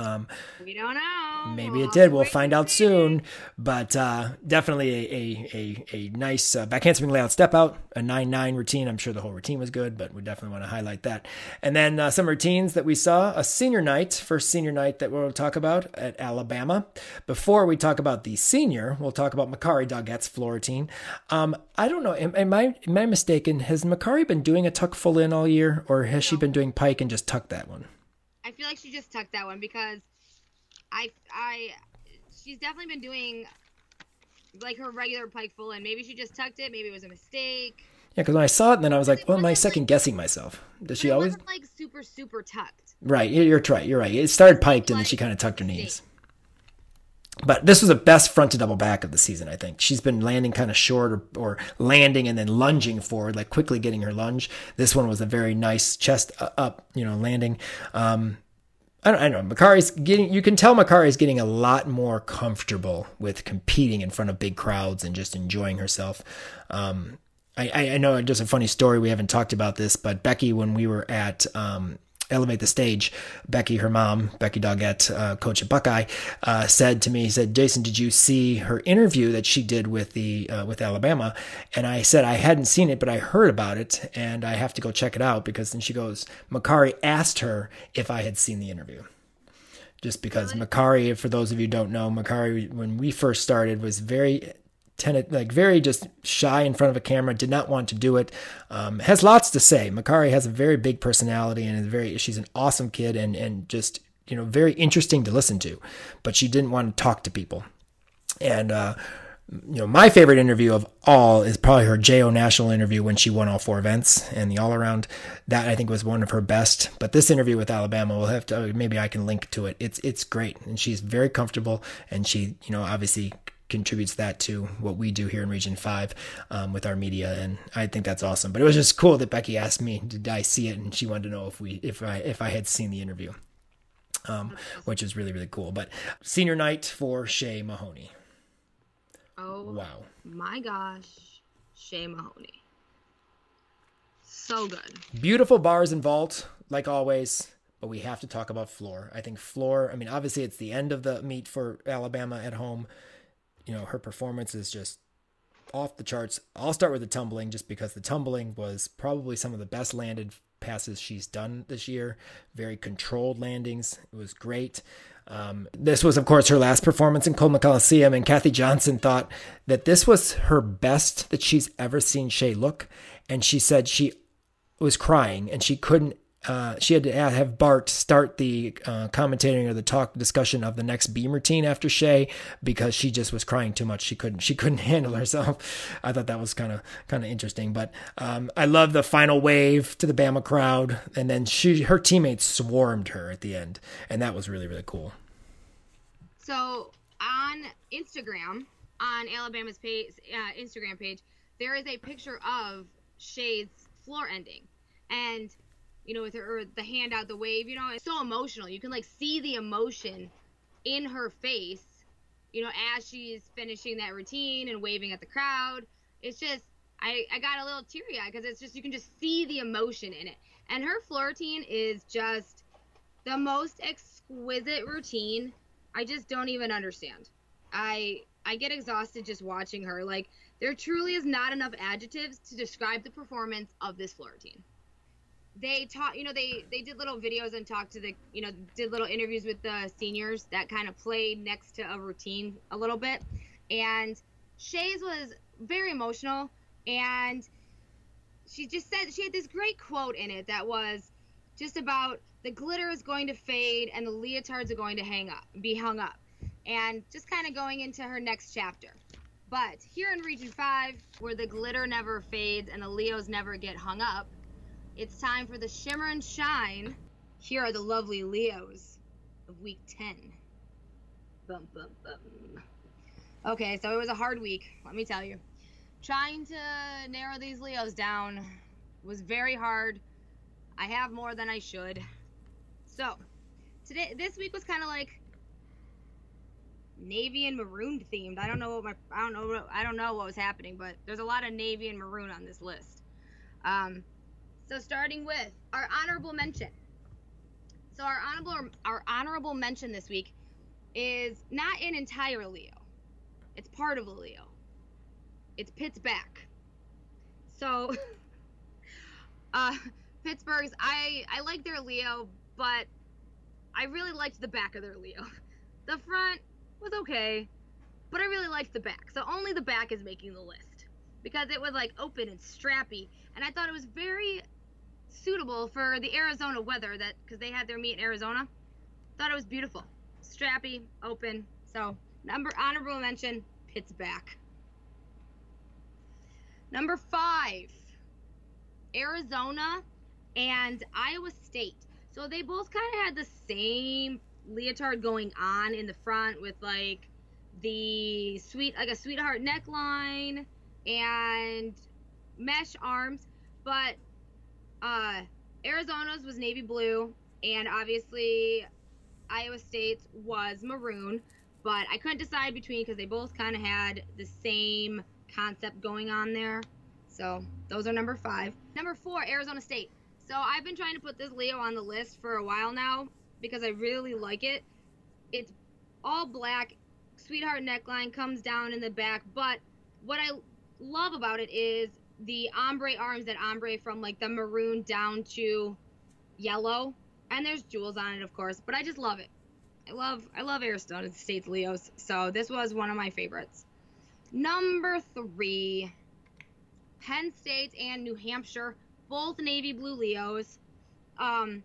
Um, we don't know. Maybe it did. We'll find out soon. But uh, definitely a, a, a, a nice uh, back handspring layout step out, a 9 9 routine. I'm sure the whole routine was good, but we definitely want to highlight that. And then uh, some routines that we saw a senior night, first senior night that we'll talk about at Alabama. Before we talk about the senior, we'll talk about Makarri Doggette's floor routine. Um, I don't know. Am, am, I, am I mistaken? Has Makarri been doing a tuck full in all year, or has she been doing pike and just tucked that one? I feel like she just tucked that one because I I she's definitely been doing like her regular pike full and Maybe she just tucked it. Maybe it was a mistake. Yeah, because when I saw it, and then I was like, "Well, am I second guessing myself?" Does she always like super super tucked? Right, you're right. You're right. It started piked, and then she kind of tucked her knees. But this was the best front to double back of the season, I think. She's been landing kind of short or, or landing and then lunging forward, like quickly getting her lunge. This one was a very nice chest up, you know, landing. Um, I don't, I don't know. Makarri's getting, you can tell Makarri's getting a lot more comfortable with competing in front of big crowds and just enjoying herself. Um, I, I know just a funny story. We haven't talked about this, but Becky, when we were at um, elevate the stage, Becky, her mom, Becky Doggette, uh, coach at Buckeye, uh, said to me, he said, Jason, did you see her interview that she did with the uh, with Alabama? And I said I hadn't seen it, but I heard about it, and I have to go check it out because then she goes, Makarri asked her if I had seen the interview. Just because Makarri, for those of you don't know, Makarri, when we first started, was very tenant, like very just shy in front of a camera, did not want to do it. Um, has lots to say. Makarri has a very big personality and is very, she's an awesome kid and, and just, you know, very interesting to listen to, but she didn't want to talk to people. And, uh, you know, my favorite interview of all is probably her JO National interview when she won all four events and the all around. That I think was one of her best. But this interview with Alabama, we'll have to maybe I can link to it. It's it's great, and she's very comfortable, and she you know obviously contributes that to what we do here in Region Five um, with our media, and I think that's awesome. But it was just cool that Becky asked me, "Did I see it?" and she wanted to know if we if I if I had seen the interview, um, which is really really cool. But senior night for Shea Mahoney. Oh wow! My gosh, Shea Mahoney, so good. Beautiful bars and vault, like always but we have to talk about floor. I think floor, I mean, obviously it's the end of the meet for Alabama at home, you know, her performance is just off the charts. I'll start with the tumbling just because the tumbling was probably some of the best landed passes she's done this year. Very controlled landings. It was great. Um, this was, of course, her last performance in Coleman Coliseum, and Kathy Johnson thought that this was her best that she's ever seen Shea look. And she said she was crying and she couldn't uh, she had to have Bart start the uh, commentating or the talk discussion of the next beam routine after Shea because she just was crying too much. She couldn't she couldn't (laughs) handle herself. I thought that was kind of kind of interesting. But um, I love the final wave to the Bama crowd, and then she her teammates swarmed her at the end, and that was really really cool. So on Instagram, on Alabama's page, uh, Instagram page, there is a picture of Shea's floor ending, and you know, with her the hand out the wave, you know, it's so emotional. You can like see the emotion in her face, you know, as she's finishing that routine and waving at the crowd. It's just I, I got a little teary eyed because it's just you can just see the emotion in it. And her floor routine is just the most exquisite routine. I just don't even understand. I I get exhausted just watching her. Like there truly is not enough adjectives to describe the performance of this floor routine they taught you know they they did little videos and talked to the you know did little interviews with the seniors that kind of played next to a routine a little bit. And Shea's was very emotional and she just said she had this great quote in it that was just about the glitter is going to fade and the leotards are going to hang up be hung up and just kind of going into her next chapter. But here in region 5 where the glitter never fades and the leos never get hung up it's time for the shimmer and shine. Here are the lovely Leos of week 10. Bum, bum, bum. Okay, so it was a hard week, let me tell you. Trying to narrow these Leos down was very hard. I have more than I should. So, today this week was kind of like navy and maroon themed. I don't know what my I don't know I don't know what was happening, but there's a lot of navy and maroon on this list. Um, so starting with our honorable mention. So our honorable our honorable mention this week is not an entire Leo. It's part of a Leo. It's Pitt's back. So (laughs) uh Pittsburgh's I I like their Leo, but I really liked the back of their Leo. (laughs) The front was okay, but I really liked the back. So only the back is making the list because it was like open and strappy, and I thought it was very suitable for the Arizona weather that because they had their meet in Arizona. Thought it was beautiful, strappy, open. So number honorable mention, Pitt's back. Number five, Arizona and Iowa State. So they both kind of had the same leotard going on in the front with like the sweet like a sweetheart neckline and mesh arms but uh arizona's was navy blue and obviously iowa state's was maroon but i couldn't decide between because they both kind of had the same concept going on there. So those are number five. Number four arizona state. So i've been trying to put this leo on the list for a while now because I really like it. It's all black, sweetheart neckline comes down in the back, but what I love about it is the ombre arms that ombre from like the maroon down to yellow, and there's jewels on it, of course. But I just love it. I love I love Arizona State's Leos, so this was one of my favorites. Number three, Penn State and New Hampshire, both navy blue Leos. Um,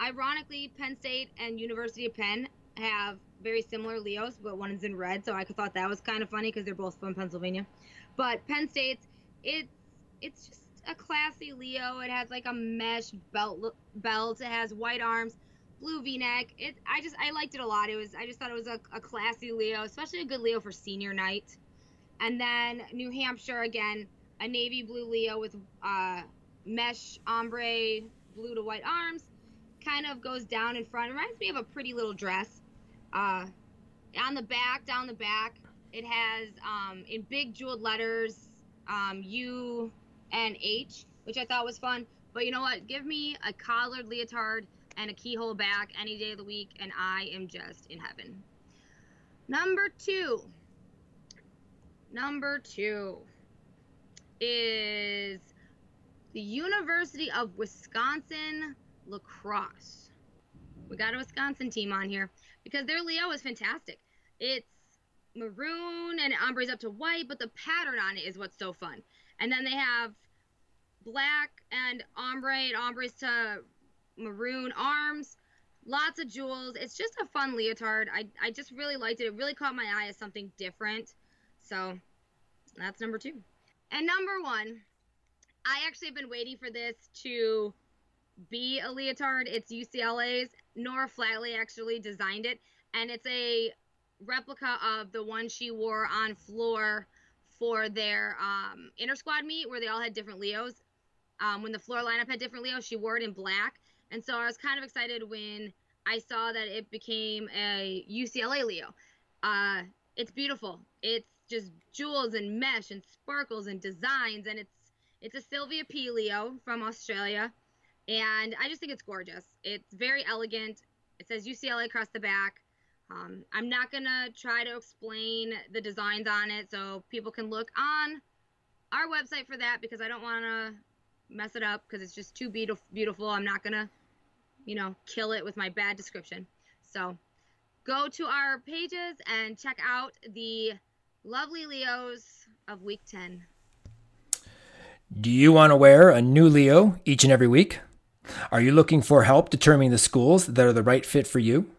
ironically, Penn State and University of Penn have very similar Leos, but one is in red, so I thought that was kind of funny because they're both from Pennsylvania. But Penn State's it's it's just a classy Leo. It has like a mesh belt belt. It has white arms, blue V-neck. It I just I liked it a lot. It was I just thought it was a, a classy Leo, especially a good Leo for senior night. And then New Hampshire again, a navy blue Leo with uh, mesh ombre blue to white arms kind of goes down in front. Reminds me of a pretty little dress. Uh, on the back, down the back, it has um, in big jeweled letters um, U and H, which I thought was fun. But you know what? Give me a collared leotard and a keyhole back any day of the week, and I am just in heaven. Number two. Number two is the University of Wisconsin La Crosse. We got a Wisconsin team on here because their Leo is fantastic. It's maroon and ombre's up to white, but the pattern on it is what's so fun. And then they have black and ombre and ombre's to maroon arms, lots of jewels. It's just a fun leotard. I, I just really liked it. It really caught my eye as something different. So that's number two. And number one, I actually have been waiting for this to be a leotard. It's UCLA's. Nora Flatley actually designed it, and it's a replica of the one she wore on floor for their um, inter squad meet where they all had different Leos. Um, when the floor lineup had different Leos, she wore it in black, and so I was kind of excited when I saw that it became a UCLA Leo. Uh, it's beautiful. It's just jewels and mesh and sparkles and designs, and it's it's a Sylvia P Leo from Australia and I just think it's gorgeous. It's very elegant. It says UCLA across the back. Um, I'm not gonna try to explain the designs on it, so people can look on our website for that because I don't want to mess it up because it's just too beautiful. Beautiful. I'm not gonna, you know, kill it with my bad description. So go to our pages and check out the lovely Leos of week 10. Do you want to wear a new Leo each and every week? Are you looking for help determining the schools that are the right fit for you?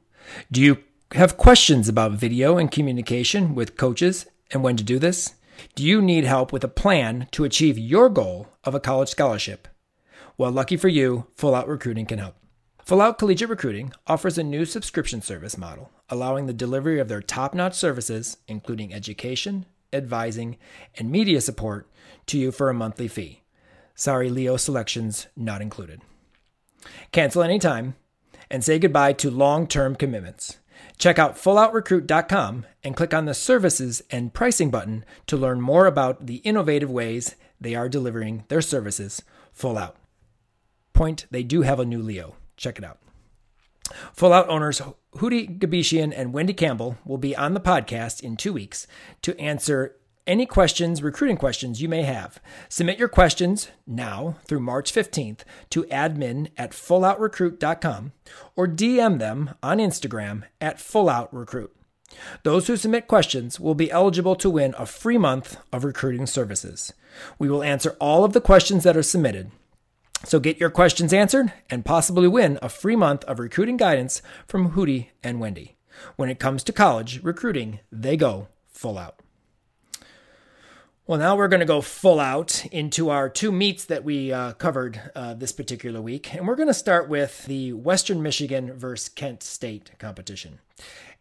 Do you have questions about video and communication with coaches and when to do this? Do you need help with a plan to achieve your goal of a college scholarship? Well, lucky for you, Full Out Recruiting can help. Full Out Collegiate Recruiting offers a new subscription service model, allowing the delivery of their top notch services, including education, advising, and media support, to you for a monthly fee. Sorry, Leo selections not included. Cancel anytime and say goodbye to long term commitments. Check out fulloutrecruit.com and click on the services and pricing button to learn more about the innovative ways they are delivering their services full out. Point, they do have a new Leo. Check it out. Full Out owners Hootie Gabishian and Wendy Campbell will be on the podcast in two weeks to answer any questions, recruiting questions you may have. Submit your questions now through March 15th to admin at fulloutrecruit.com or DM them on Instagram at fulloutrecruit. Those who submit questions will be eligible to win a free month of recruiting services. We will answer all of the questions that are submitted. So get your questions answered and possibly win a free month of recruiting guidance from Hootie and Wendy. When it comes to college recruiting, they go full out. Well, now we're going to go full out into our two meets that we uh, covered uh, this particular week. And we're going to start with the Western Michigan versus Kent State competition.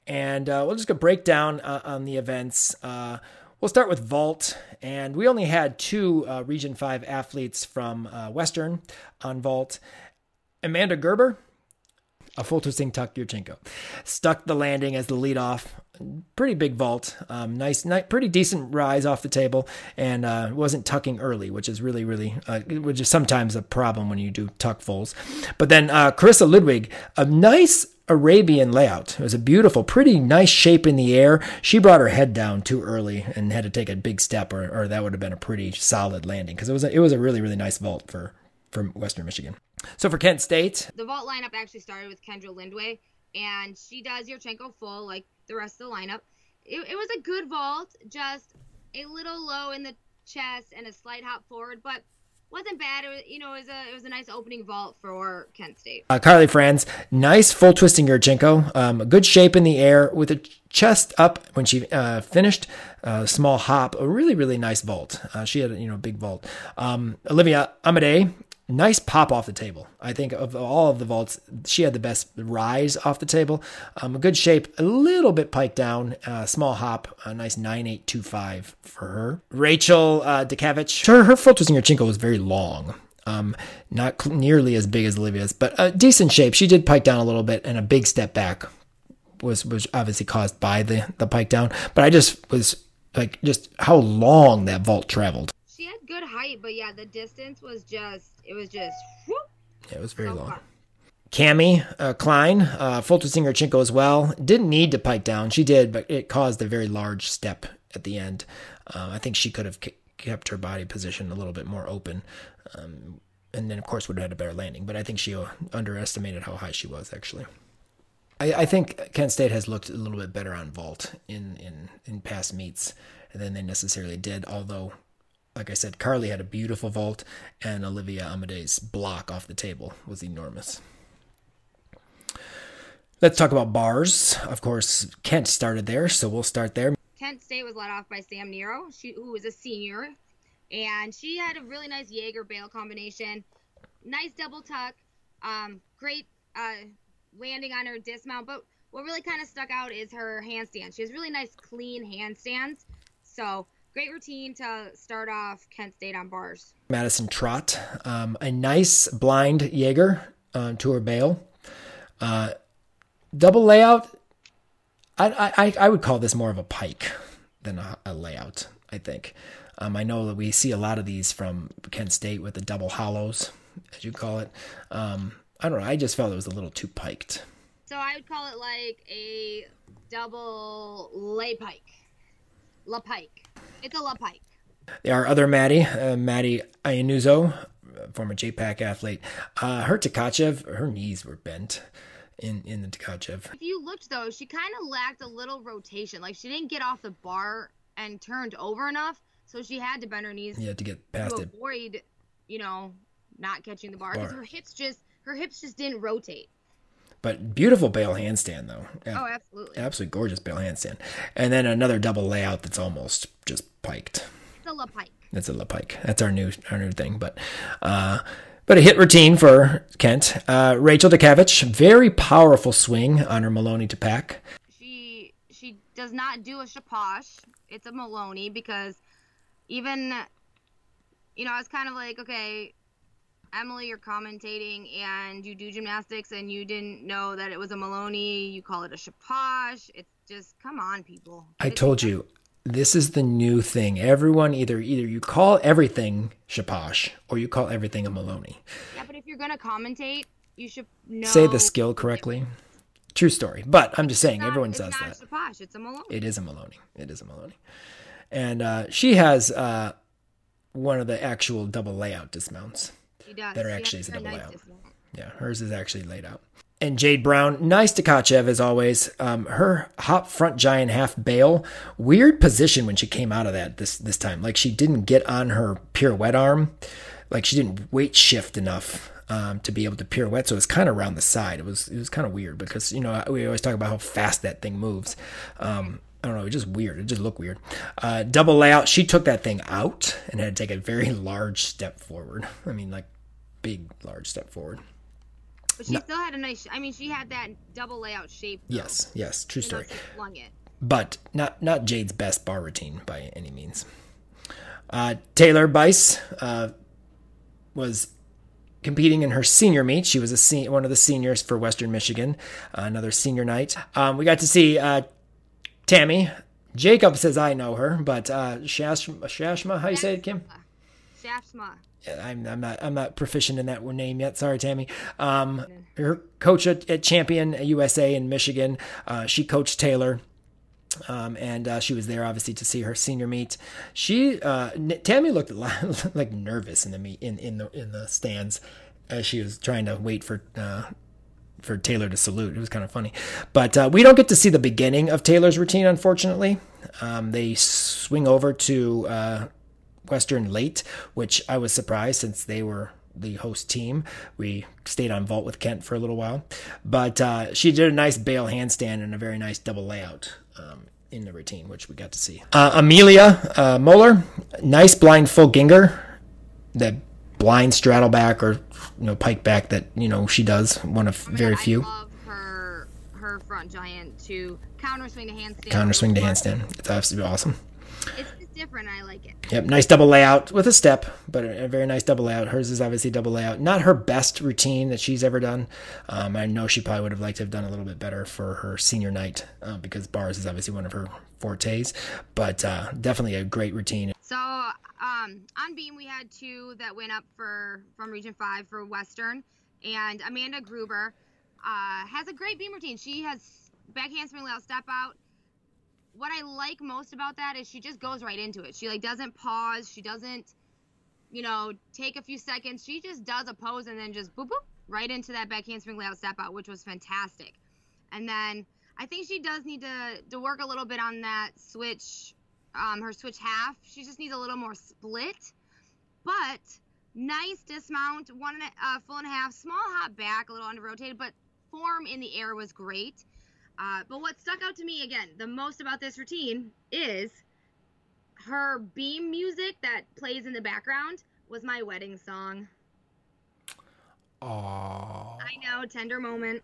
And uh, we'll just go break down uh, on the events. Uh, we'll start with vault. And we only had two uh, Region 5 athletes from Western on vault Amanda Gerber a full twisting tuck Yurchenko. Stuck the landing as the lead off. Pretty big vault. Um, nice, nice, pretty decent rise off the table, and uh, wasn't tucking early, which is really, really, uh, which is sometimes a problem when you do tuck fulls. But then uh, Carissa Ludwig, a nice Arabian layout. It was a beautiful, pretty nice shape in the air. She brought her head down too early and had to take a big step, or, or that would have been a pretty solid landing because it was a, it was a really, really nice vault for from Western Michigan. So for Kent State, the vault lineup actually started with Kendra Lindway, and she does Yurchenko full like the rest of the lineup. It, it was a good vault, just a little low in the chest and a slight hop forward, but wasn't bad. It was, you know, it was a it was a nice opening vault for Kent State. Uh, Carly Franz, nice full twisting Yurchenko, um, good shape in the air with a chest up when she uh, finished. Uh, small hop, a really really nice vault. Uh, she had you know a big vault. Um, Olivia Amade, nice pop off the table. I think of all of the vaults, she had the best rise off the table. Um, a good shape, a little bit piked down, uh, small hop, a nice 9825 for her. Rachel uh, Dekavich, her, her full twisting Yurchenko was very long. Um, not cl- nearly as big as Olivia's, but a decent shape. She did pike down a little bit, and a big step back was was obviously caused by the the pike down. But I just was like, just how long that vault traveled good height, but yeah, the distance was just it was just whoop, yeah, it was very so long. Far. Cami uh, Klein, uh, twisting Yurchenko as well. Didn't need to pike down. She did, but it caused a very large step at the end. Uh, I think she could have kept her body position a little bit more open. Um, and then, of course, would have had a better landing. But I think she uh, underestimated how high she was, actually. I, I, think Kent State has looked a little bit better on vault in, in, in past meets than they necessarily did, although like I said, Carly had a beautiful vault, and Olivia Amade's block off the table was enormous. Let's talk about bars. Of course, Kent started there, so we'll start there. Kent State was led off by Sam Nero, she, who was a senior, and she had a really nice Jaeger bail combination. Nice double tuck, um, great uh, landing on her dismount. But what really kind of stuck out is her handstand. She has really nice, clean handstands. So great routine to start off Kent State on bars. Madison Trot, um, a nice blind Jaeger uh, to her bail. Uh, double layout. I, I I would call this more of a pike than a, a layout. I think. Um, I know that we see a lot of these from Kent State with the double hollows, as you call it. Um, I don't know. I just felt it was a little too piked. So I would call it like a double lay pike. La pike. It's a La Pike. Our other Maddie, uh, Maddie Ayanuzo, former JPAC athlete, uh, her Tkachev, her knees were bent in in the Tkachev. If you looked though, she kind of lacked a little rotation. Like she didn't get off the bar and turned over enough, so she had to bend her knees. Yeah, to get past to it. Avoid, you know, not catching the bar because her hips just her hips just didn't rotate. But beautiful bail handstand though. Oh, absolutely. Absolutely gorgeous bail handstand. And then another double layout that's almost just piked. It's a la pike. It's a la pike. That's our new our new thing. But uh but a hit routine for Kent. Uh, Rachel Dekavich, very powerful swing on her Maloney to Pak. She she does not do a shaposh. It's a Maloney because even you know, I was kind of like, okay, Emily, you're commentating and you do gymnastics and you didn't know that it was a Maloney. You call it a Shaposh. It's just come on, people. I told you this is the new thing. Everyone either either you call everything Shaposh or you call everything a Maloney. Yeah, but if you're gonna commentate, you should know. Say the skill correctly. True story. But I'm just saying, Not- everyone it's says not that. a Shaposh. It's a Maloney. It is a Maloney. It is a Maloney. And uh, she has uh, one of the actual double layout dismounts. That are actually is a double layout. Yeah, hers is actually laid out. And Jade Brown, nice Tkachev as always. Um, her hop front giant half bail, weird position when she came out of that this this time. Like she didn't get on her pirouette arm, like she didn't weight shift enough um, to be able to pirouette. So it was kind of around the side. It was it was kind of weird because you know we always talk about how fast that thing moves. Um, I don't know, it just weird. It just looked weird. Uh, double layout. She took that thing out and had to take a very large step forward. (laughs) I mean, like big, large step forward. But she still had a nice. I mean, she had that double layout shape. though. Yes, yes, true story. flung it. But not not Jade's best bar routine by any means. Uh, Taylor Bice uh, was competing in her senior meet. She was a se- one of the seniors for Western Michigan. Uh, another senior night. Um, we got to see uh, Tammy. Jacob says I know her, but uh, Shashma, Shashma, how you say it, Kim? I'm, I'm not I'm not proficient in that name yet. Sorry, Tammy. Um, her coach at, at Champion USA in Michigan. Uh, she coached Taylor. Um, and uh, she was there obviously to see her senior meet. She uh, Tammy looked (laughs) like nervous in the meet in, in the in the stands as she was trying to wait for uh, for Taylor to salute. It was kind of funny, but uh, we don't get to see the beginning of Taylor's routine. Unfortunately, um, they swing over to uh, Western late, which I was surprised since they were the host team. We stayed on vault with Kent for a little while, but uh, she did a nice bail handstand and a very nice double layout. Um, in the routine, which we got to see. Uh, Amelia uh, Moeller, nice blind full ginger, that blind straddle back or you know pike back that you know she does. One of Oh my very God, few. Love her her front giant to counter swing to handstand. Counter swing to handstand. It's absolutely awesome. It's different. I like it. Yep, nice double layout with a step, but a, very nice double layout. Hers is obviously double layout. Not her best routine that she's ever done. Um, I know she probably would have liked to have done a little bit better for her senior night uh, because bars is obviously one of her fortes, but uh, definitely a great routine. So um, on beam we had two that went up for from Region Five for Western, and Amanda Gruber uh, has a great beam routine. She has back handspring layout step out. What I like most about that is she just goes right into it. She like doesn't pause. She doesn't, you know, take a few seconds. She just does a pose and then just boop boop right into that back handspring layout step out, which was fantastic. And then I think she does need to to work a little bit on that switch um, her switch half. She just needs a little more split, but nice dismount, one and a uh, full and a half, small hop back, a little under rotated, but form in the air was great. Uh, but what stuck out to me again the most about this routine is her beam music that plays in the background was my wedding song. Aww. I know, tender moment.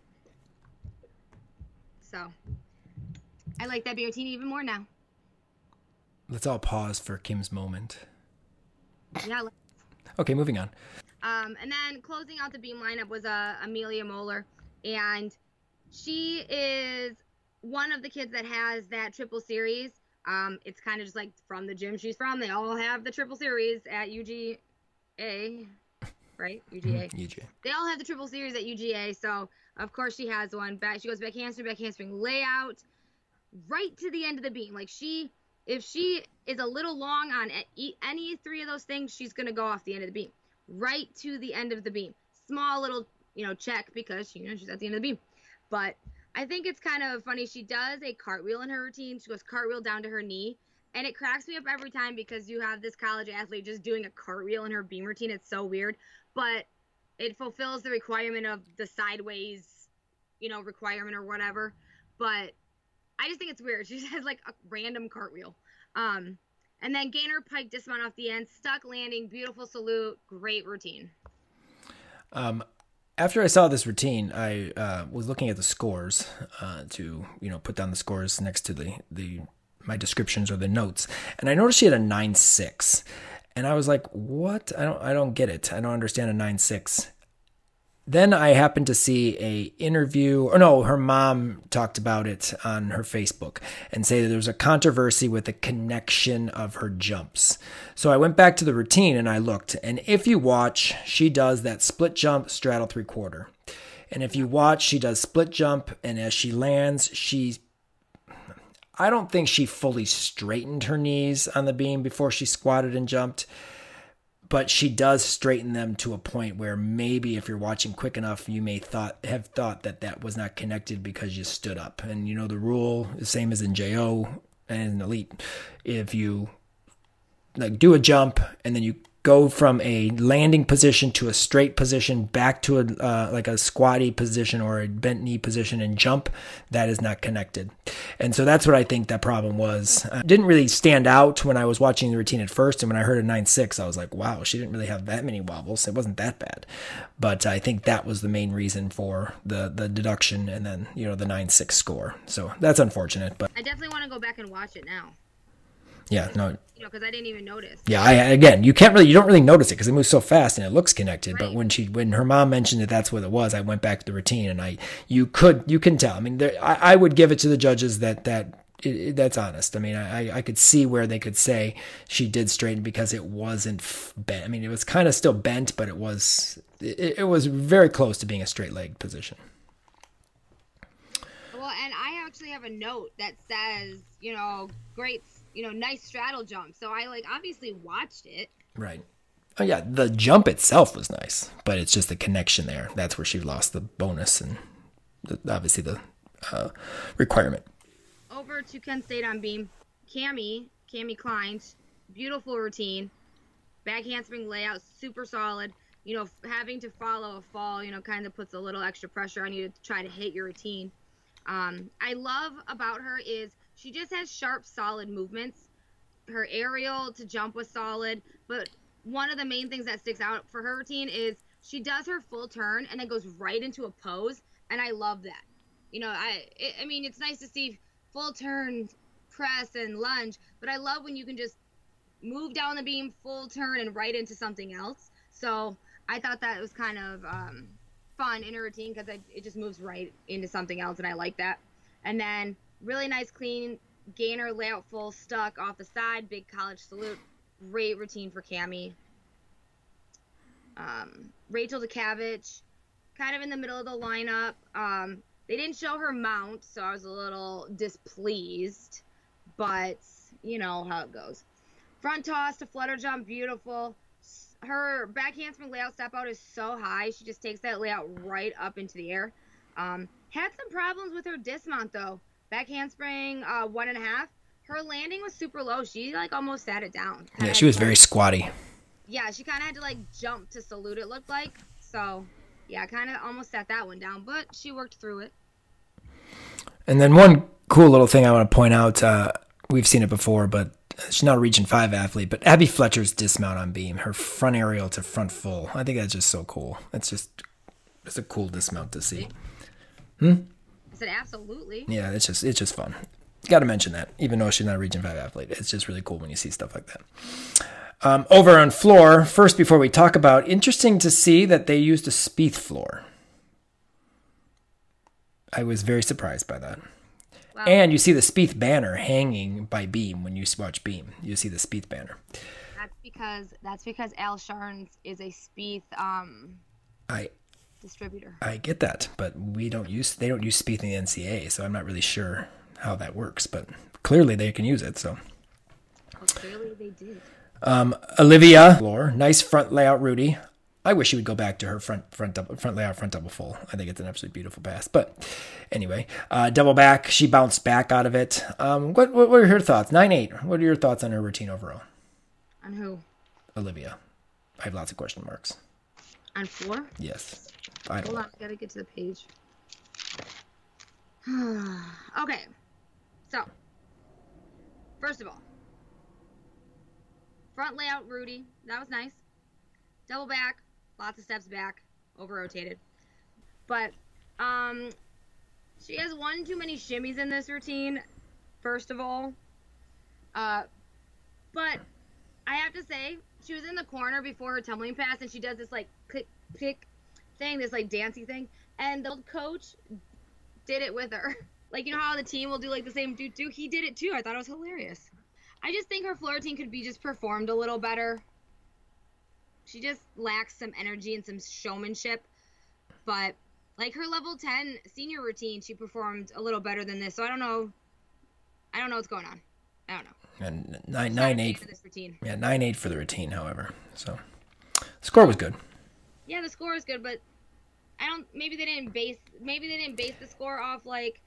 So I like that beam routine even more now. Let's all pause for Kim's moment. Yeah. Okay, moving on. Um, and then closing out the beam lineup was uh, Amelia Moeller, and she is one of the kids that has that triple series. Um, it's kind of just like from the gym she's from. They all have the triple series at UGA, right? UGA. UGA. They all have the triple series at UGA, so of course she has one. Back, she goes back handspring, back handspring layout, right to the end of the beam. Like she, if she is a little long on any three of those things, she's gonna go off the end of the beam, right to the end of the beam. Small little, you know, check because you know she's at the end of the beam. But I think it's kind of funny. She does a cartwheel in her routine. She goes cartwheel down to her knee. And it cracks me up every time because you have this college athlete just doing a cartwheel in her beam routine. It's so weird. But it fulfills the requirement of the sideways, you know, requirement or whatever. But I just think it's weird. (laughs) She just has like a random cartwheel. Um, and then gainer pike dismount off the end, stuck landing, beautiful salute, great routine. Um, after I saw this routine, I uh, was looking at the scores uh, to you know put down the scores next to the the my descriptions or the notes, and I noticed she had a nine six, And I was like, "What? I don't I don't get it. I don't understand a 9-6." Then I happened to see a interview, or no, her mom talked about it on her Facebook and say that there was a controversy with the connection of her jumps. So I went back to the routine and I looked, and if you watch, she does that split jump straddle three quarter. And if you watch, she does split jump, and as she lands, she I don't think she fully straightened her knees on the beam before she squatted and jumped but she does straighten them to a point where maybe if you're watching quick enough you may thought have thought that that was not connected because you stood up. And you know the rule the same as in jo and elite. If you like do a jump and then you go from a landing position to a straight position back to a uh, like a squatty position or a bent knee position and jump that is not connected. And so that's what i think that problem was. Uh, didn't really stand out when i was watching the routine at first and when i heard a 9-6 i was like wow she didn't really have that many wobbles. It wasn't that bad. But i think that was the main reason for the the deduction and then you know the 9-6 score. So that's unfortunate but I definitely want to go back and watch it now. Yeah no You know, because I didn't even notice. Yeah, I again, you can't really, you don't really notice it because it moves so fast and it looks connected. But when she, when her mom mentioned that that's what it was, I went back to the routine and I, you could, you can tell. I mean, there, I, I would give it to the judges that that it, that's honest. I mean, I, I could see where they could say she did straighten because it wasn't f- bent. I mean, it was kind of still bent, but it was, it, it was very close to being a straight leg position. Well, and I actually have a note that says, you know, great, you know, nice straddle jump. So I like obviously watched it. Right. Oh yeah, the jump itself was nice, but it's just the connection there. That's where she lost the bonus and the, obviously the uh, requirement. Over to Kent State on beam. Cami, Cami Klein, beautiful routine. Back handspring layout, super solid. You know, having to follow a fall, you know, kind of puts a little extra pressure on you to try to hit your routine. Um, I love about her is she just has sharp, solid movements. Her aerial to jump was solid, but one of the main things that sticks out for her routine is she does her full turn and then goes right into a pose, and I love that. You know, I it, I mean, it's nice to see full turn, press, and lunge, but I love when you can just move down the beam, full turn, and right into something else. So I thought that was kind of um, fun in a routine because it just moves right into something else, and I like that. And then really nice, clean gainer layout, full stuck off the side, big college salute. Great routine for Cami. Um, Rachel DeCavich, kind of in the middle of the lineup. Um, they didn't show her mount, so I was a little displeased, but you know how it goes. Front toss to flutter jump, beautiful. Her back handspring layout step out is so high, she just takes that layout right up into the air. Um, had some problems with her dismount though. Back handspring, uh, one and a half. Her landing was super low. She like almost sat it down. Kinda Yeah, she was to, very squatty. yeah, she kind of had to like jump to salute. It looked like so. Yeah, kind of almost sat that one down, but she worked through it. And then one cool little thing I want to point out, uh, we've seen it before, but she's not a Region 5 athlete, but Abby Fletcher's dismount on beam, her front aerial to front full. I think that's just so cool. That's just it's a cool dismount to see. I absolutely. Yeah, it's just it's just fun. Got to mention that, even though she's not a Region 5 athlete. It's just really cool when you see stuff like that. Um, over on floor, first before we talk about, interesting to see that they used a Spieth floor. I was very surprised by that. Wow. And you see the Spieth banner hanging by Beam when you watch Beam. You see the Spieth banner. That's because that's because Al Sharns is a Spieth um I distributor. I get that, but we don't use they don't use Spieth in the NCAA, so I'm not really sure how that works. But clearly they can use it. So Well, clearly they did. Olivia floor, nice front layout, Rudy. I wish she would go back to her front front double, front layout front double full. I think it's an absolutely beautiful pass. But anyway, uh, double back, she bounced back out of it. Um, what, what are her thoughts? Nine eight. What are your thoughts on her routine overall, On who? Olivia? I have lots of question marks. On four? Yes, I don't. Hold know. on, I gotta get to the page. (sighs) okay. So, first of all, front layout, Rudy. That was nice. Double back, lots of steps back, over rotated. But, um, she has one too many shimmies in this routine, first of all. Uh, but I have to say, she was in the corner before her tumbling pass, and she does this like click click thing, this like dancey thing, and the old coach did it with her. (laughs) Like you know how the team will do like the same do do. He did it too. I thought it was hilarious. I just think her floor routine could be just performed a little better. She just lacks some energy and some showmanship. But like her level 10 senior routine, she performed a little better than this. So I don't know. I don't know what's going on. I don't know. And nine nine eight. for this routine. Yeah, nine eight for the routine. However, so score was good. Yeah, the score is good, but I don't. Maybe they didn't base. Maybe they didn't base the score off like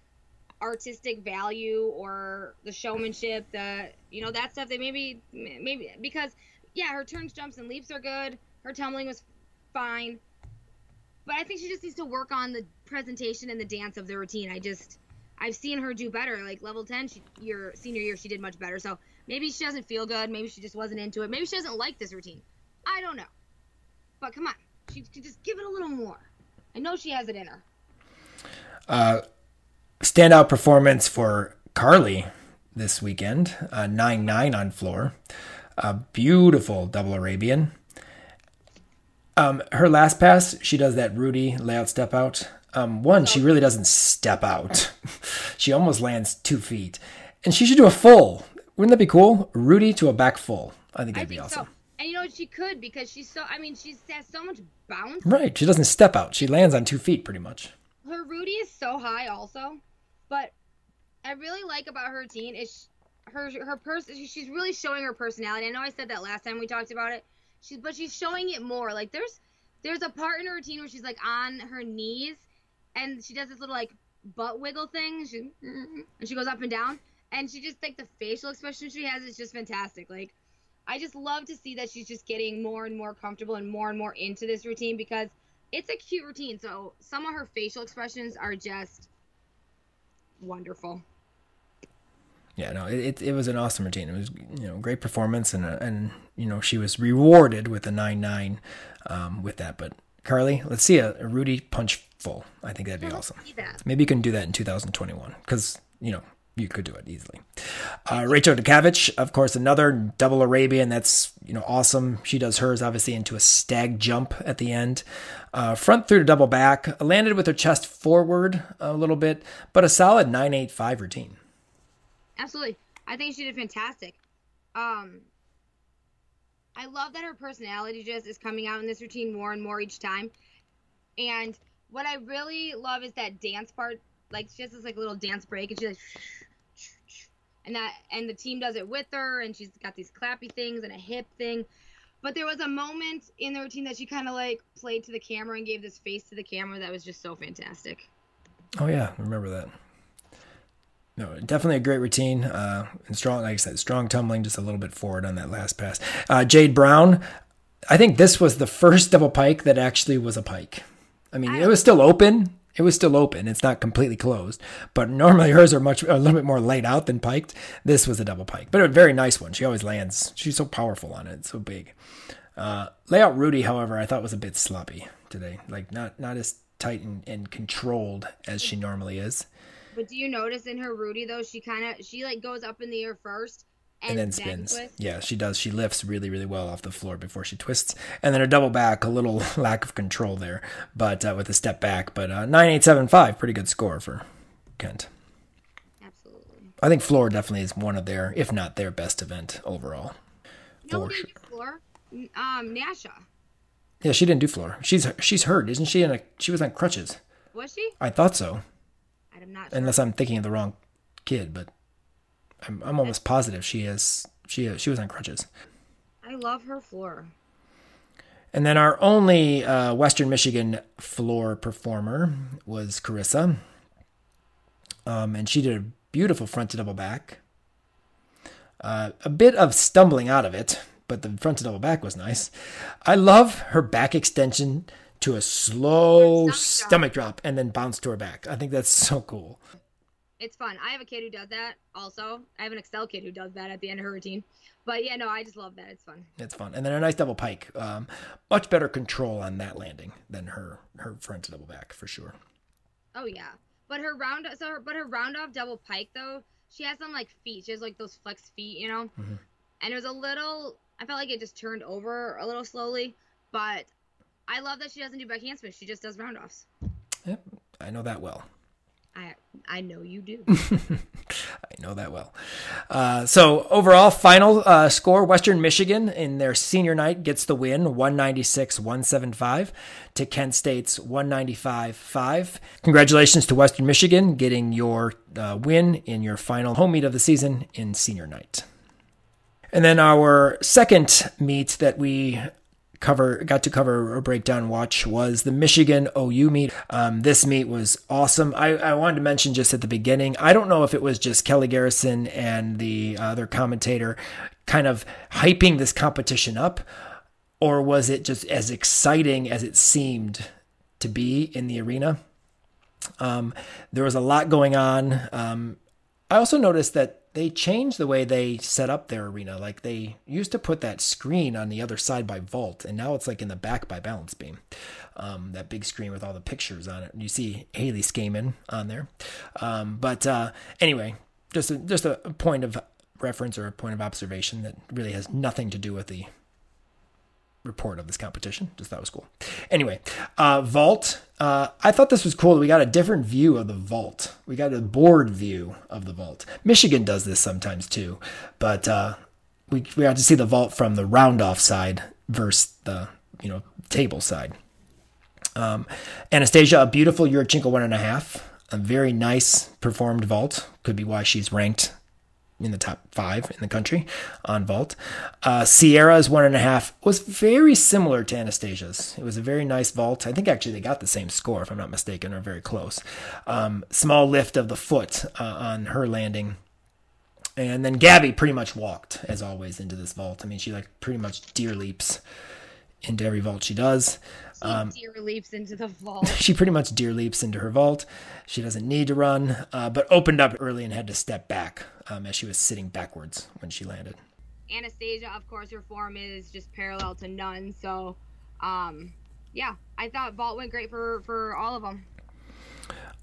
artistic value or the showmanship. The you know that stuff. They maybe maybe because yeah, her turns, jumps, and leaps are good. Her tumbling was fine, but I think she just needs to work on the presentation and the dance of the routine. I just I've seen her do better. Like level ten, she, your senior year, she did much better. So maybe she doesn't feel good. Maybe she just wasn't into it. Maybe she doesn't like this routine. I don't know. But come on, she could just give it a little more. I know she has it in her. Uh, Standout performance for Carly this weekend. Uh, nine nine on floor. A beautiful double Arabian. Um, her last pass, she does that Rudy layout step out. Um, one, she really doesn't step out. (laughs) she almost lands two feet, and she should do a full. Wouldn't that be cool? Rudy to a back full. I think that'd be think awesome. so. And you know what? She could because she's so. I mean, she has so much bounce. Right. She doesn't step out. She lands on two feet pretty much. Her Rudy is so high, also. But I really like about her routine is her her person. She's really showing her personality. I know I said that last time we talked about it. She's but she's showing it more. Like there's there's a part in her routine where she's like on her knees and she does this little like butt wiggle thing. She and she goes up and down and she just like the facial expression she has is just fantastic. Like I just love to see that she's just getting more and more comfortable and more and more into this routine because it's a cute routine. So some of her facial expressions are just wonderful. Yeah, no, it, it, was an awesome routine. It was you know great performance and uh, and you know she was rewarded with a nine nine um, with that. But Carly, let's see a, a Rudy punch full. I think that'd be awesome. That. Maybe you can do that in 2021 because you know you could do it easily. Uh, Rachel DeCavich, of course, another double Arabian. That's you know awesome. She does hers obviously into a stag jump at the end. Uh, front through to double back, landed with her chest forward a little bit, but a solid 985 routine. Absolutely. I think she did fantastic. Um I love that her personality just is coming out in this routine more and more each time. And what I really love is that dance part. Like she has this like a little dance break and she's like and that and the team does it with her and she's got these clappy things and a hip thing. But there was a moment in the routine that she kind of like played to the camera and gave this face to the camera that was just so fantastic. Oh yeah, I remember that. No, definitely a great routine. Uh, and strong, like I said, strong tumbling, just a little bit forward on that last pass. Uh, Jade Brown, I think this was the first double pike that actually was a pike. I mean, it was still open. It was still open. It's not completely closed, but normally hers are much a little bit more laid out than piked. This was a double pike, but a very nice one. She always lands. She's so powerful on it. So big. Uh, layout Rudy, however, I thought was a bit sloppy today. Like not not as tight and, and controlled as she normally is. But do you notice in her Rudy though, she kind of she like goes up in the air first and, and then spins. Yeah, she does. She lifts really, really well off the floor before she twists, and then her double back, a little (laughs) lack of control there, but uh, with a step back. But uh, nine eight seven five, pretty good score for Kent. Absolutely. I think floor definitely is one of their, if not their best event overall. No, sure. floor. Um, Nasha. Yeah, she didn't do floor. She's she's hurt, isn't she? In a, she was on crutches. Was she? I thought so, I'm not sure. unless I'm thinking of the wrong kid. But I'm I'm almost positive she is she is, she was on crutches. I love her floor. And then our only uh, Western Michigan floor performer was Carissa. Um, and she did a beautiful front to double back. Uh, a bit of stumbling out of it, but the front to double back was nice. I love her back extension to a slow Stomach drop. stomach drop and then bounce to her back. I think that's so cool. It's fun. I have a kid who does that also. I have an Excel kid who does that at the end of her routine. But yeah, no, I just love that. It's fun. It's fun. And then a nice double pike. Um, much better control on that landing than her her front double back for sure. Oh yeah. But her round so her but her round off double pike though, she has some like feet. She has like those flex feet, you know? Mm-hmm. And it was a little I felt like it just turned over a little slowly, but I love that she doesn't do back handspin. She just does roundoffs. Yep, I know that well. I know you do. (laughs) I know that well. Uh, so overall, final uh, score: Western Michigan in their senior night gets the win, 196-175 to Kent State's 195-5. Congratulations to Western Michigan getting your uh, win in your final home meet of the season in senior night. And then our second meet that we cover got to cover or break down watch was the Michigan OU meet. Um, this meet was awesome. I, I wanted to mention just at the beginning. I don't know if it was just Kelly Garrison and the other commentator kind of hyping this competition up, or was it just as exciting as it seemed to be in the arena? Um, there was a lot going on. Um, I also noticed that they changed the way they set up their arena. Like they used to put that screen on the other side by vault, and now it's like in the back by balance beam. Um, that big screen with all the pictures on it. You see Haley Scaman on there. Um, but uh, anyway, just a, just a point of reference or a point of observation that really has nothing to do with the report of this competition. Just thought it was cool. Anyway, uh, vault. Uh, I thought this was cool. We got a different view of the vault. We got a board view of the vault. Michigan does this sometimes too, but uh, we we got to see the vault from the round off side versus the you know table side. Um, Anastasia, a beautiful Yurchenko one and a half. A very nice performed vault. Could be why she's ranked in the top five in the country on vault. Uh, Sierra's one and a half was very similar to Anastasia's. It was a very nice vault. I think actually they got the same score, if I'm not mistaken, or very close. Um, small lift of the foot uh, on her landing. And then Gabby pretty much walked, as always, into this vault. I mean, she like pretty much deer leaps into every vault she does. Um, deer leaps into the (laughs) vault. she pretty much deer leaps into her vault. She doesn't need to run, uh, but opened up early and had to step back um, as she was sitting backwards when she landed. Anastasia, of course, her form is just parallel to none. So, um, yeah, I thought vault went great for for all of them.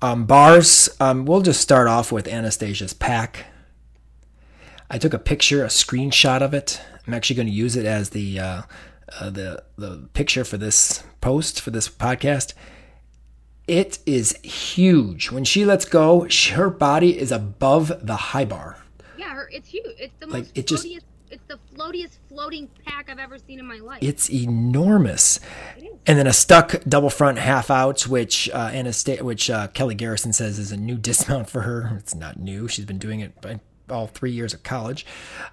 Um, bars. Um, we'll just start off with Anastasia's Pak. I took a picture, a screenshot of it. I'm actually going to use it as the uh, uh, the the picture for this post for this podcast. It is huge. When she lets go, her body is above the high bar. Yeah, her, it's huge. It's the like, most it just, it's the floatiest floating Pak I've ever seen in my life. It's enormous. It and then a stuck double front half out, which uh, Anastasia, which uh, Kelly Garrison says is a new dismount for her. It's not new. She's been doing it all three years of college.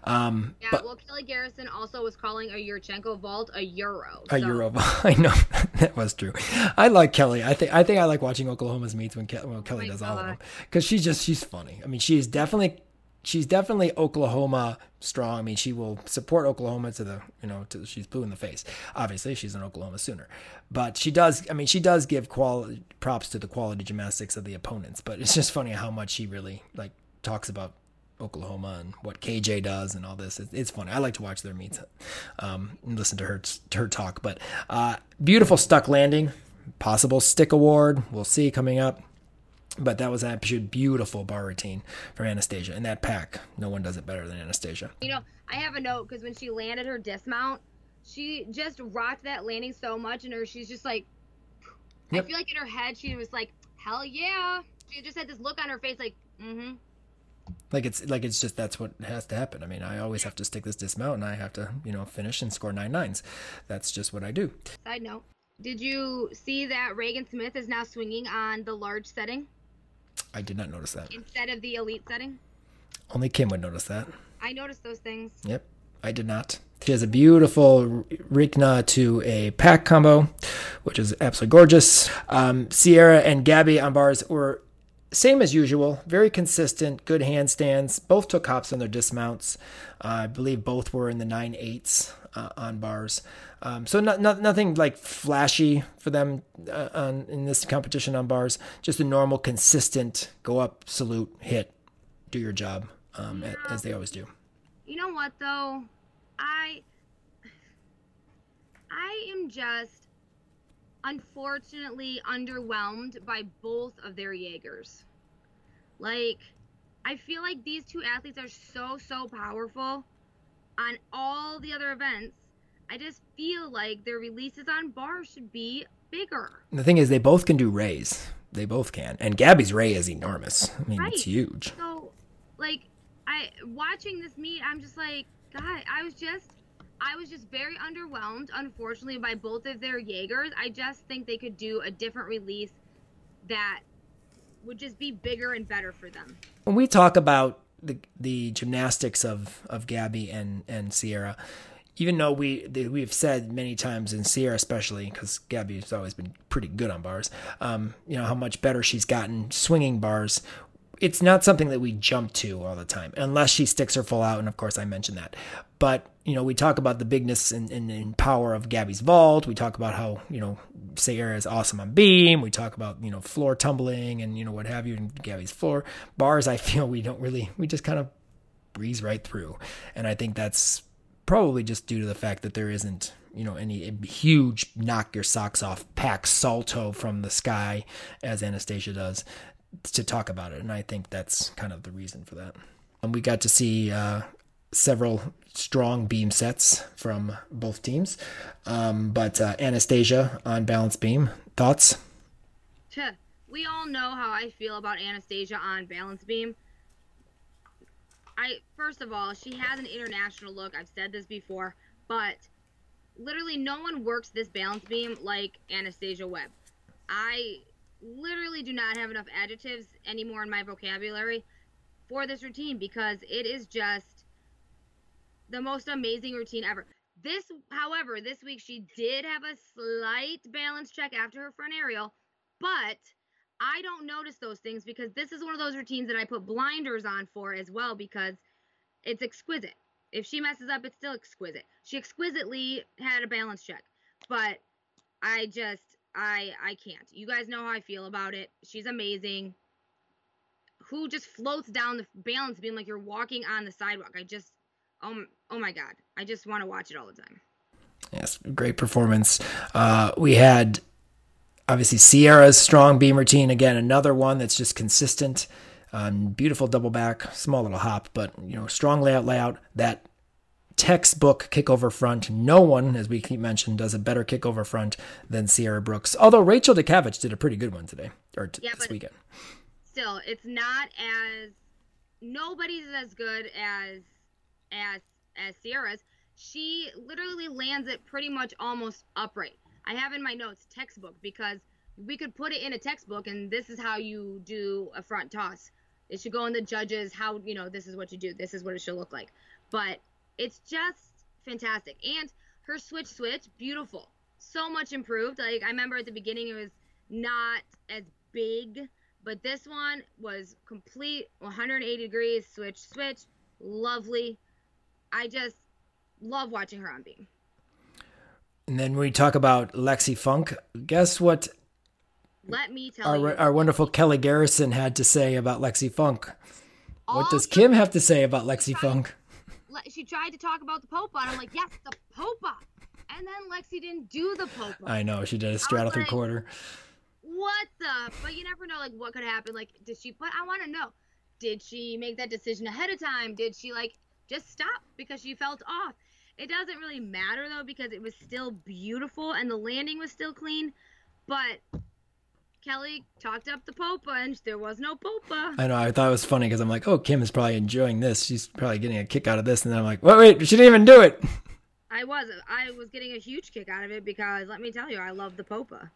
Um, yeah, but, well, Kelly Garrison also was calling a Yurchenko vault a euro. A so. euro. (laughs) I know (laughs) that was true. I like Kelly. I think I think I like watching Oklahoma's meets when, Ke- when Kelly oh does God. all of them because she's just she's funny. I mean, she's definitely she's definitely Oklahoma strong. I mean, she will support Oklahoma to the, you know, to, she's blue in the face. Obviously, she's an Oklahoma Sooner, but she does. I mean, she does give quality props to the quality gymnastics of the opponents. But it's just funny how much she really like talks about Oklahoma and what KJ does and all this. It's, it's funny. I like to watch their meets um, and listen to her to her talk. But uh, beautiful stuck landing, possible stick award. We'll see coming up. But that was actually beautiful bar routine for Anastasia. And that Pak, no one does it better than Anastasia. You know, I have a note because when she landed her dismount, she just rocked that landing so much, and her she's just like, yep. I feel like in her head she was like, hell yeah. She just had this look on her face like, mm-hmm like it's like it's just that's what has to happen. I mean, I always have to stick this dismount, and I have to you know finish and score nine nines. That's just what I do. Side note: Did you see that Reagan Smith is now swinging on the large setting? I did not notice that. Instead of the elite setting. Only Kim would notice that. I noticed those things. Yep, I did not. She has a beautiful Ricna to a Pak combo, which is absolutely gorgeous. Um, Sierra and Gabby on bars were same as usual, very consistent, good handstands. Both took hops on their dismounts. Uh, I believe both were in the nine eights uh, on bars. Um, so not, not, nothing like flashy for them uh, on, in this competition on bars. Just a normal, consistent go up, salute, hit, do your job um, yeah. as they always do. You know what though, I I am just unfortunately underwhelmed by both of their Jaegers. Like, I feel like these two athletes are so, so powerful. on all the other events, I just feel like their releases on bar should be bigger. The thing is, they both can do rays. They both can, and Gabby's ray is enormous. I mean, Right. it's huge. So, like, I watching this meet, I'm just like, God, I was just, I was just very underwhelmed, unfortunately, by both of their Jaegers. I just think they could do a different release that would just be bigger and better for them. when we talk about the the gymnastics of of Gabby and and Sierra, even though we we've said many times in Sierra especially because Gabby's always been pretty good on bars, um, you know how much better she's gotten swinging bars. It's not something that we jump to all the time, unless she sticks her full out, and of course I mentioned that. But you know, we talk about the bigness and, and, and power of Gabby's vault. We talk about how you know Sierra is awesome on beam. We talk about you know floor tumbling and you know what have you in Gabby's floor bars. I (laughs) feel we don't really we just kind of breeze right through, and I think that's probably just due to the fact that there isn't you know any huge knock your socks off Pak salto from the sky as Anastasia does to talk about it, and I think that's kind of the reason for that. And we got to see uh, several strong beam sets from both teams, um, but uh, Anastasia on balance beam thoughts. We all know how I feel about Anastasia on balance beam. I first of all, she has an international look. I've said this before, but literally no one works this balance beam like Anastasia Webb. I literally do not have enough adjectives anymore in my vocabulary for this routine because it is just the most amazing routine ever. This, however, this week she did have a slight balance check after her front aerial, but I don't notice those things because this is one of those routines that I put blinders on for as well because it's exquisite. If she messes up, it's still exquisite. She exquisitely had a balance check, but I just I I can't. You guys know how I feel about it. She's amazing. Who just floats down the balance beam like you're walking on the sidewalk. I just oh oh my god. I just want to watch it all the time. Yes, great performance. Uh, we had obviously Sierra's strong beam routine again, another one that's just consistent. Um, beautiful double back, small little hop, but you know, strong layout, layout. That textbook kickover front. No one, as we keep mentioning, does a better kickover front than Sierra Brooks. Although Rachel DeCavich did a pretty good one today or t- Yeah, this weekend. still it's not as nobody's as good as as as Sierra's. She literally lands it pretty much almost upright. I have in my notes textbook because we could put it in a textbook and this is how you do a front toss. It should go in the judges how you know this is what you do. This is what it should look like. But it's just fantastic. And her switch switch, beautiful. So much improved. Like I remember at the beginning it was not as big but this one was complete 180 degrees switch switch lovely i just love watching her on beam And then we talk about Lexi Funk. Guess what let me tell you our, our wonderful Kelly Garrison had to say about Lexi Funk? What does Kim have to say about Lexi Funk? Le- she tried to talk about the popa and i'm like yes the popa and then lexi didn't do the popa I know she did a straddle three like- quarter. what the but you never know like what could happen like did she but i want to know did she make that decision ahead of time? Did she like just stop because she felt off? It doesn't really matter though because it was still beautiful and the landing was still clean but kelly talked up the popa and there was no popa I know. I thought it was funny because I'm like, oh, Kim is probably enjoying this. She's probably getting a kick out of this. And then I'm like, wait, wait, she didn't even do it. (laughs) i was i was getting a huge kick out of it because let me tell you i love the popa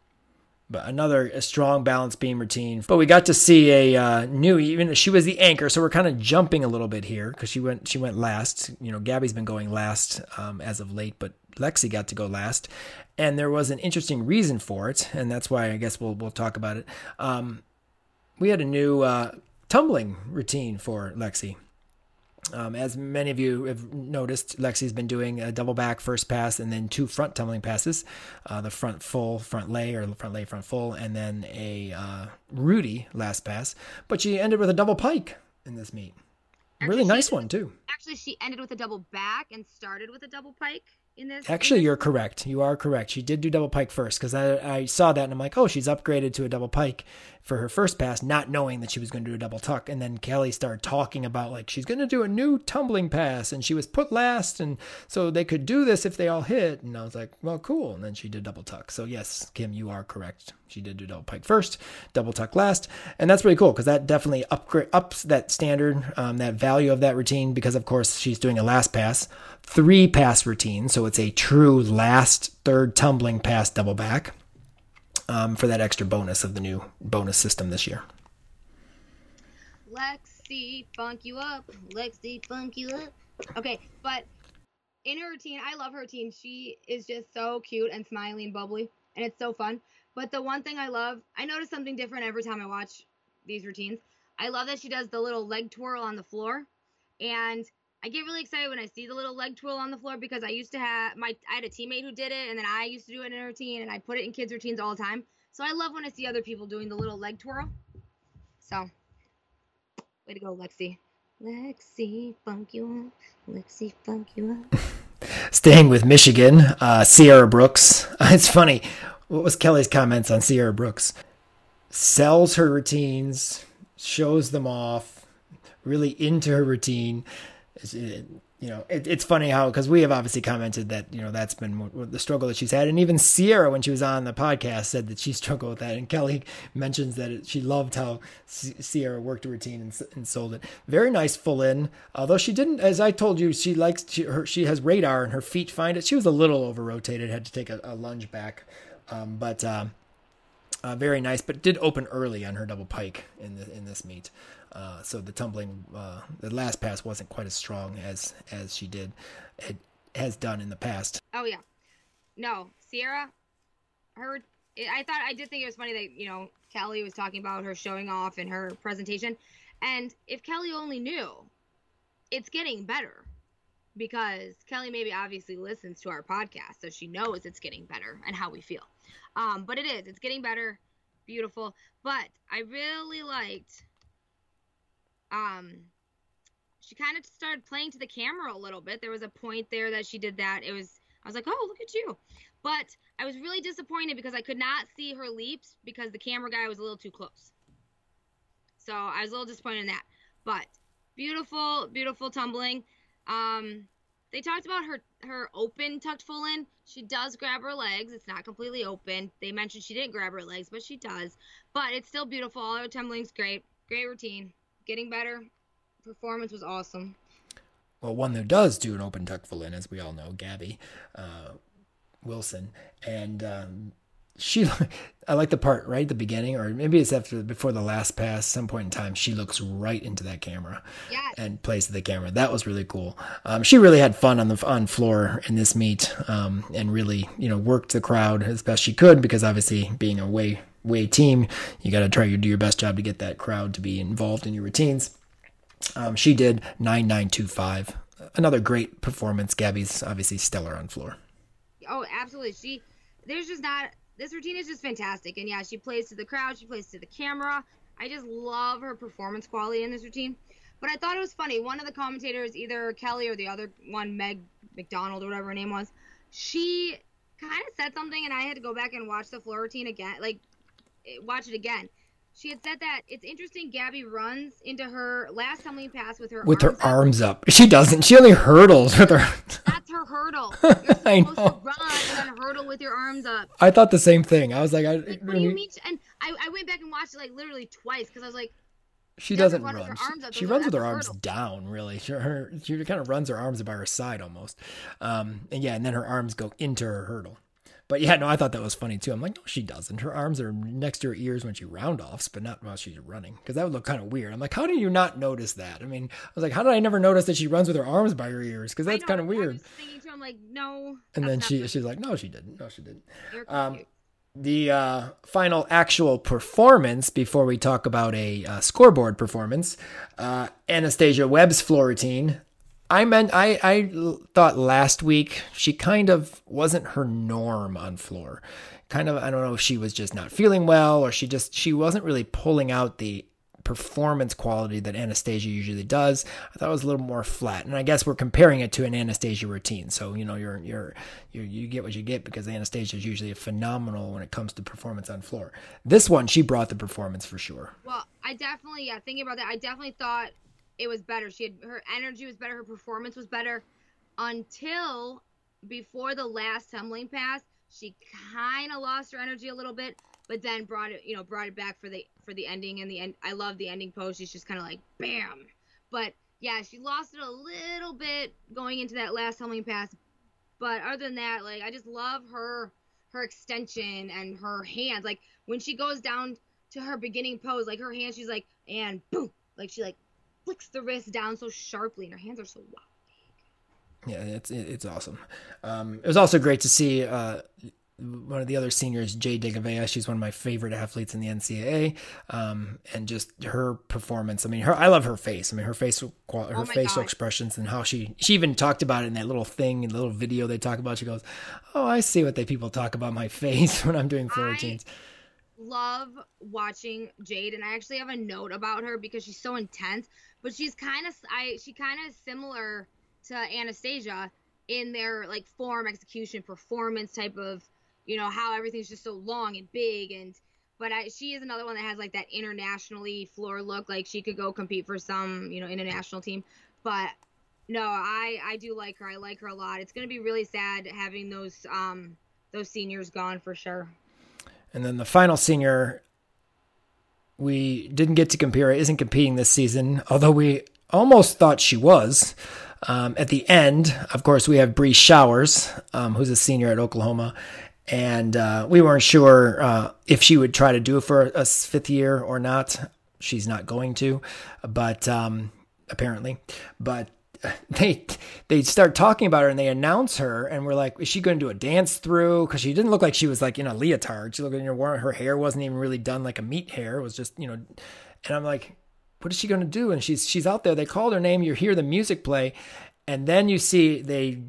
But another a strong balance beam routine. But we got to see a uh, new. Even she was the anchor, so we're kind of jumping a little bit here because she went she went last. You know, Gabby's been going last um, as of late, but Lexi got to go last, and there was an interesting reason for it, and that's why I guess we'll we'll talk about it. Um, we had a new uh, tumbling routine for Lexi. Um, as many of you have noticed, Lexi's been doing a double back first pass and then two front tumbling passes, uh, the front full, front lay, or front lay, front full, and then a uh, Rudy last pass. But she ended with a double pike in this meet. Really nice one too. actually she ended with a double back and started with a double pike this. Actually, you're correct. You are correct. She did do double pike first because I, I saw that and I'm like, oh, she's upgraded to a double pike for her first pass, not knowing that she was going to do a double tuck. And then Kelly started talking about like she's going to do a new tumbling pass and she was put last. And so they could do this if they all hit. And I was like, well, cool. And then she did double tuck. So, yes, Kim, you are correct. She did do double pike first, double tuck last. And that's really cool because that definitely upgrade ups that standard, um, that value of that routine because, of course, she's doing a last pass, three pass routine. So it's a true last third tumbling pass double back um, for that extra bonus of the new bonus system this year. Lexi, funk you up. Lexi, funk you up. Okay, but in her routine, I love her routine. She is just so cute and smiley and bubbly, and it's so fun. But the one thing I love, I notice something different every time I watch these routines. I love that she does the little leg twirl on the floor, and I get really excited when I see the little leg twirl on the floor because I used to have my I had a teammate who did it, and then I used to do it in a routine, and I put it in kids' routines all the time. So I love when I see other people doing the little leg twirl. So, way to go, Lexi. Lexi, funk you up. Lexi, funk you up. (laughs) Staying with Michigan, uh, Sierra Brooks. (laughs) It's funny. What was Kelly's comments on Sierra Brooks? Sells her routines, shows them off, really into her routine. You know, it, it's funny how because we have obviously commented that you know that's been the struggle that she's had, and even Sierra when she was on the podcast said that she (laughs) struggled with that, and Kelly (laughs) mentions that it, she loved how Si- Sierra worked a routine and, and sold it. Very nice full in, although she didn't, as I told you, she likes she, her she has radar and her feet find it. She was a little over rotated, had to take a, a lunge back, um, but. Um, uh, very nice, but did open early on her double pike in the, in this meet. Uh, so the tumbling, uh, the last pass wasn't quite as strong as as she did had, has done in the past. Oh yeah, no, Sierra, her. I thought I did think it was funny that you know Kelly was talking about her showing off in her presentation, and if Kelly only knew, it's getting better, because Kelly maybe obviously listens to our podcast, so she knows it's getting better and how we feel. Um, but it is, it's getting better, beautiful. But I really liked, um, she kind of started playing to the camera a little bit. There was a point there that she did that. It was I was like, "Oh, look at you." But I was really disappointed because I could not see her leaps because the camera guy was a little too close. So I was a little disappointed in that. But beautiful, beautiful tumbling. Um they talked about her her open tucked full in. She does grab her legs. It's not completely open. They mentioned she didn't grab her legs, but she does. But it's still beautiful. All her tumbling's great. Great routine. Getting better. Performance was awesome. Well, one that does do an open tuck full in, as we all know, Gabby uh, Wilson, and um, she. (laughs) I like the part right at the beginning, or maybe it's after before the last pass. Some point in time, she looks right into that camera. Yes. and plays to the camera. That was really cool. Um, she really had fun on the on floor in this meet, um, and really you know worked the crowd as best she could because obviously being a way way team, you got to try to do your best job to get that crowd to be involved in your routines. Um, she did nine nine two five. Another great performance. Gabby's obviously stellar on floor. Oh, absolutely. She there's just not this routine is just fantastic. And yeah, she plays to the crowd, she plays to the camera. I just love her performance quality in this routine. But I thought it was funny. One of the commentators, either Kelly or the other one, Meg McDonald or whatever her name was, she kind of said something, and I had to go back and watch the floor routine again, like eh, watch it again. She had said that it's interesting. Gabby runs into her last tumbling pass with her With her arms up. arms up, she doesn't. She only hurdles with her. (laughs) That's her hurdle. (laughs) You're supposed I to know. run and hurdle with your arms up. I thought the same thing. I was like, I, Like, what do you mean? And I, I went back and watched it like literally twice because I was like, She doesn't run run. She, she runs with her arms hurdle. down, really. She, her, she kind of runs her arms by her side almost. Um, and yeah, and then her arms go into her hurdle. But yeah, no, I thought that was funny too. I'm like, no, she doesn't. Her arms are next to her ears when she round offs, but not while she's running, because that would look kind of weird. I'm like, how do you not notice that? I mean, I was like, how did I never notice that she runs with her arms by her ears? Because that's kind of weird. too, I'm like, no. And then she she's like, no, she didn't. No, she didn't. Um, the uh, final actual performance before we talk about a uh, scoreboard performance. Uh, Anastasia Webb's floor routine. I meant I I thought last week she kind of wasn't her norm on floor. Kind of I don't know if she was just not feeling well or she just she wasn't really pulling out the performance quality that Anastasia usually does. I thought it was a little more flat, and I guess we're comparing it to an Anastasia routine. So you know, you're you're, you're you get what you get because Anastasia is usually phenomenal when it comes to performance on floor. This one, she brought the performance for sure. Well, I definitely yeah, thinking about that, I definitely thought it was better. She had her energy was better, her performance was better until before the last tumbling pass. She kind of lost her energy a little bit, but then brought it, you know, brought it back for the for the ending and the end. I love the ending pose. She's just kind of like bam, but yeah, she lost it a little bit going into that last tumbling pass. But other than that, like I just love her her extension and her hands. Like when she goes down to her beginning pose, like her hands, she's like and boom, like she like flicks the wrist down so sharply, and her hands are so wide. Yeah, it's it's awesome. Um, it was also great to see uh, one of the other seniors, Jade Degouveia. She's one of my favorite athletes in the NCAA, um, and just her performance. I mean, her I love her face. I mean, her facial her oh facial God. expressions and how she she even talked about it in that little thing, in the little video they talk about. She goes, "Oh, I see what they people talk about my (laughs) face when I'm doing floor routines." Love watching Jade, and I actually have a note about her because she's so intense. But she's kind of I she kind of similar to Anastasia in their like form, execution, performance type of you know how everything's just so long and big and but I, she is another one that has like that internationally floor look like she could go compete for some you know international team but no i i do like her. I like her a lot. It's going to be really sad having those um those seniors gone for sure. And then the final senior we didn't get to compare isn't competing this season although we almost thought she was um, at the end of course we have Bre Showers um, who's a senior at oklahoma and uh, we weren't sure uh, if she would try to do it for a fifth year or not. She's not going to, but um, apparently, but (laughs) they they start talking about her and they announce her and we're like, is she going to do a dance through? Because she didn't look like she was like in a leotard. She looked, you know, her hair wasn't even really done like a meat hair. It was just you know, and I'm like, what is she going to do? And she's she's out there. They called her name. You hear the music play, and then you see they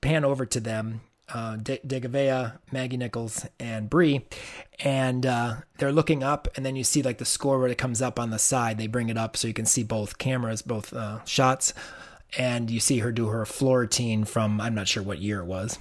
pan over to them uh, De- Maggie Nichols, and Bre, and uh, they're looking up, and then you see like the score where it comes up on the side. They bring it up so you can see both cameras, both uh, shots, and you see her do her floor routine from I'm not sure what year it was.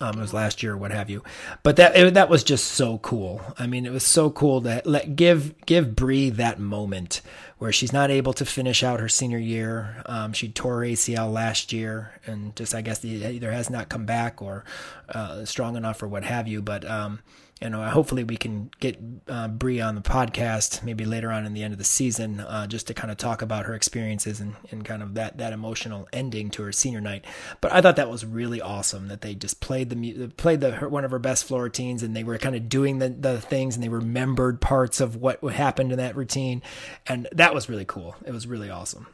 Um, it was last year or what have you, but that it, that was just so cool. I mean, it was so cool to let give give Bre that moment where she's not able to finish out her senior year. Um, she tore ACL last year, and just I guess either has not come back or uh, strong enough or what have you. But um, you know, hopefully we can get uh, Bre on the podcast maybe later on in the end of the season, uh, just to kind of talk about her experiences and, and kind of that that emotional ending to her senior night. But I thought that was really awesome that they just played the played the her, one of her best floor routines, and they were kind of doing the the things, and they remembered parts of what happened in that routine, and that was really cool. It was really awesome.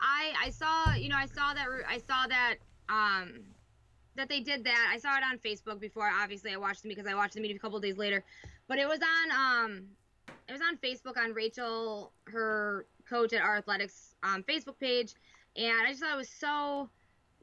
I I saw you know I saw that I saw that um that they did that. I saw it on Facebook before. Obviously, I watched them because I watched the meet a couple days later. But it was on um, it was on Facebook on Rachel, her coach at our athletics um, Facebook page, and I just thought it was so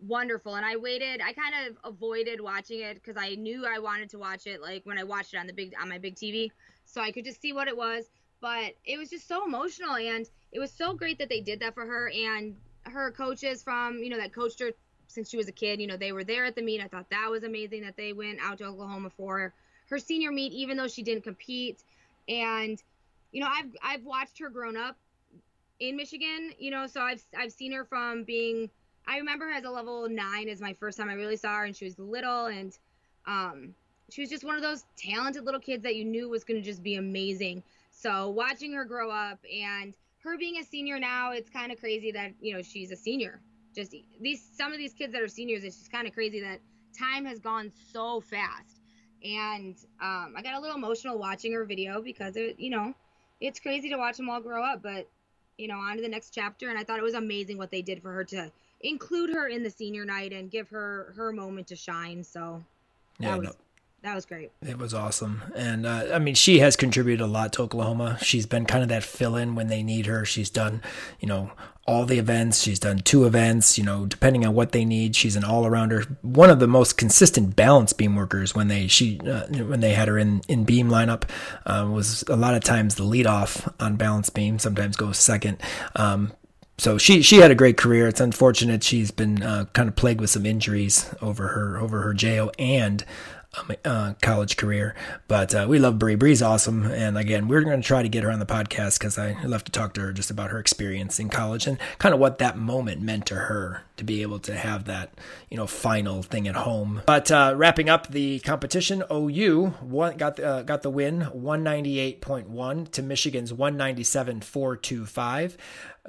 wonderful. And I waited. I kind of avoided watching it because I knew I wanted to watch it like when I watched it on the big on my big TV, so I could just see what it was. But it was just so emotional, and it was so great that they did that for her and her coaches from you know that coached her since she was a kid. You know, they were there at the meet. I thought that was amazing that they went out to Oklahoma for her senior meet, even though she didn't compete. And you know, I've I've watched her grown up in Michigan. You know, so I've I've seen her from being. I remember her as a level nine as my first time I really saw her, and she was little, and um, she was just one of those talented little kids that you knew was going to just be amazing. So watching her grow up and her being a senior now, it's kind of crazy that you know she's a senior just these some of these kids that are seniors it's just kind of crazy that time has gone so fast. And um, i got a little emotional watching her video because it you know it's crazy to watch them all grow up but you know on to the next chapter. And i thought it was amazing what they did for her to include her in the senior night and give her her moment to shine. So yeah was... no, that was great. It was awesome. And uh, I mean, she has contributed a lot to Oklahoma. She's been kind of that fill in when they need her. She's done, you know, all the events. She's done two events, you know, depending on what they need. She's an all arounder. One of the most consistent balance beam workers when they she uh, when they had her in in beam lineup uh, was a lot of times the lead off on balance beam. Sometimes goes second. Um, so she she had a great career. It's unfortunate she's been uh, kind of plagued with some injuries over her over her JO and uh, college career. But uh, we love Bre. Bre's awesome. And again, we're going to try to get her on the podcast because I love to talk to her just about her experience in college and kind of what that moment meant to her to be able to have that, you know, final thing at home. But uh, wrapping up the competition, OU won, got, uh, got the win 198.1 to Michigan's 197.425.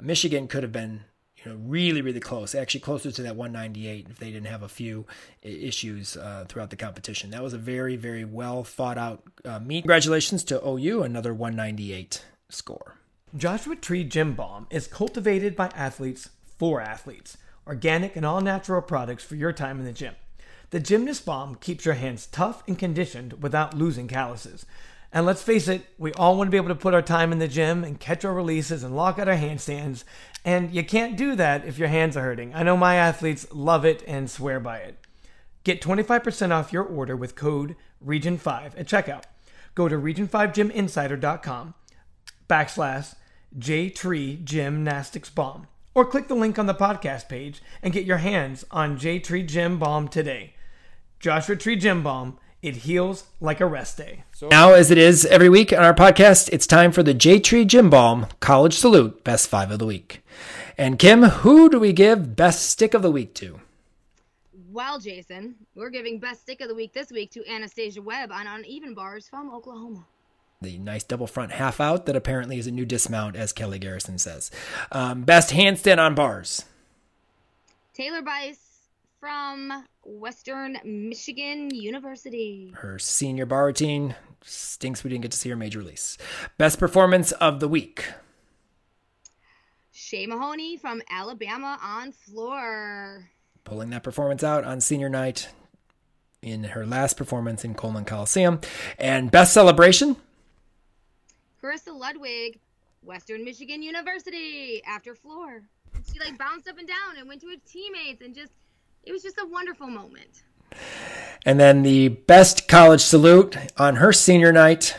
Michigan could have been know, really, really close. Actually, closer to that 198 if they didn't have a few issues uh, throughout the competition. That was a very, very well thought out uh, meet. Congratulations to OU, another 198 score. Joshua Tree Gym Balm is cultivated by athletes for athletes. Organic and all natural products for your time in the gym. The Gymnast Balm keeps your hands tough and conditioned without losing calluses. And let's face it, we all want to be able to put our time in the gym and catch our releases and lock out our handstands. And you can't do that if your hands are hurting. I know my athletes love it and swear by it. Get 25% off your order with code REGION5 at checkout. Go to region5gyminsider.com backslash J-Tree or click the link on the podcast page and get your hands on J-Tree Gym Balm today. Joshua Tree Gym Balm it heals like a rest day. So now, as it is every week on our podcast, it's time for the J Tree Gym Balm College Salute Best Five of the Week. And Kim, who do we give Best Stick of the Week to? Well, Jason, we're giving Best Stick of the Week this week to Anastasia Webb on Uneven Bars from Oklahoma. The nice double front half out that apparently is a new dismount, as Kelly Garrison says. Um, best handstand on bars. Taylor Bice from Western Michigan University. Her senior bar routine stinks we didn't get to see her major release. Best performance of the week. Shea Mahoney from Alabama on floor. Pulling that performance out on senior night in her last performance in Coleman Coliseum. And best celebration. Carissa Ludwig, Western Michigan University, after floor. She like bounced up and down and went to her teammates and just it was just a wonderful moment. And then the best college salute on her senior night.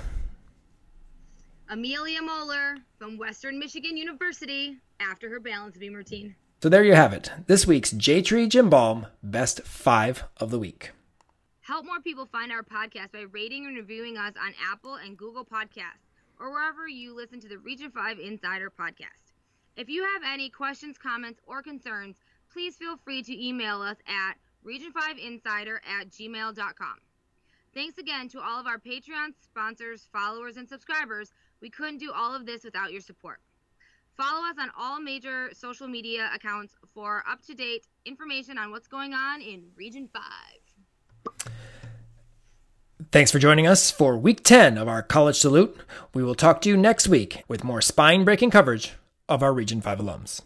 Amelia Moeller from Western Michigan University after her balance beam routine. So there you have it. This week's J Tree Gym Balm Best Five of the Week. Help more people find our podcast by rating and reviewing us on Apple and Google Podcasts or wherever you listen to the Region 5 Insider podcast. If you have any questions, comments, or concerns, please feel free to email us at region5insider at gmail.com. Thanks again to all of our Patreon sponsors, followers, and subscribers. We couldn't do all of this without your support. Follow us on all major social media accounts for up to date information on what's going on in Region 5. Thanks for joining us for week 10 of our College Salute. We will talk to you next week with more spine breaking coverage of our Region 5 alums.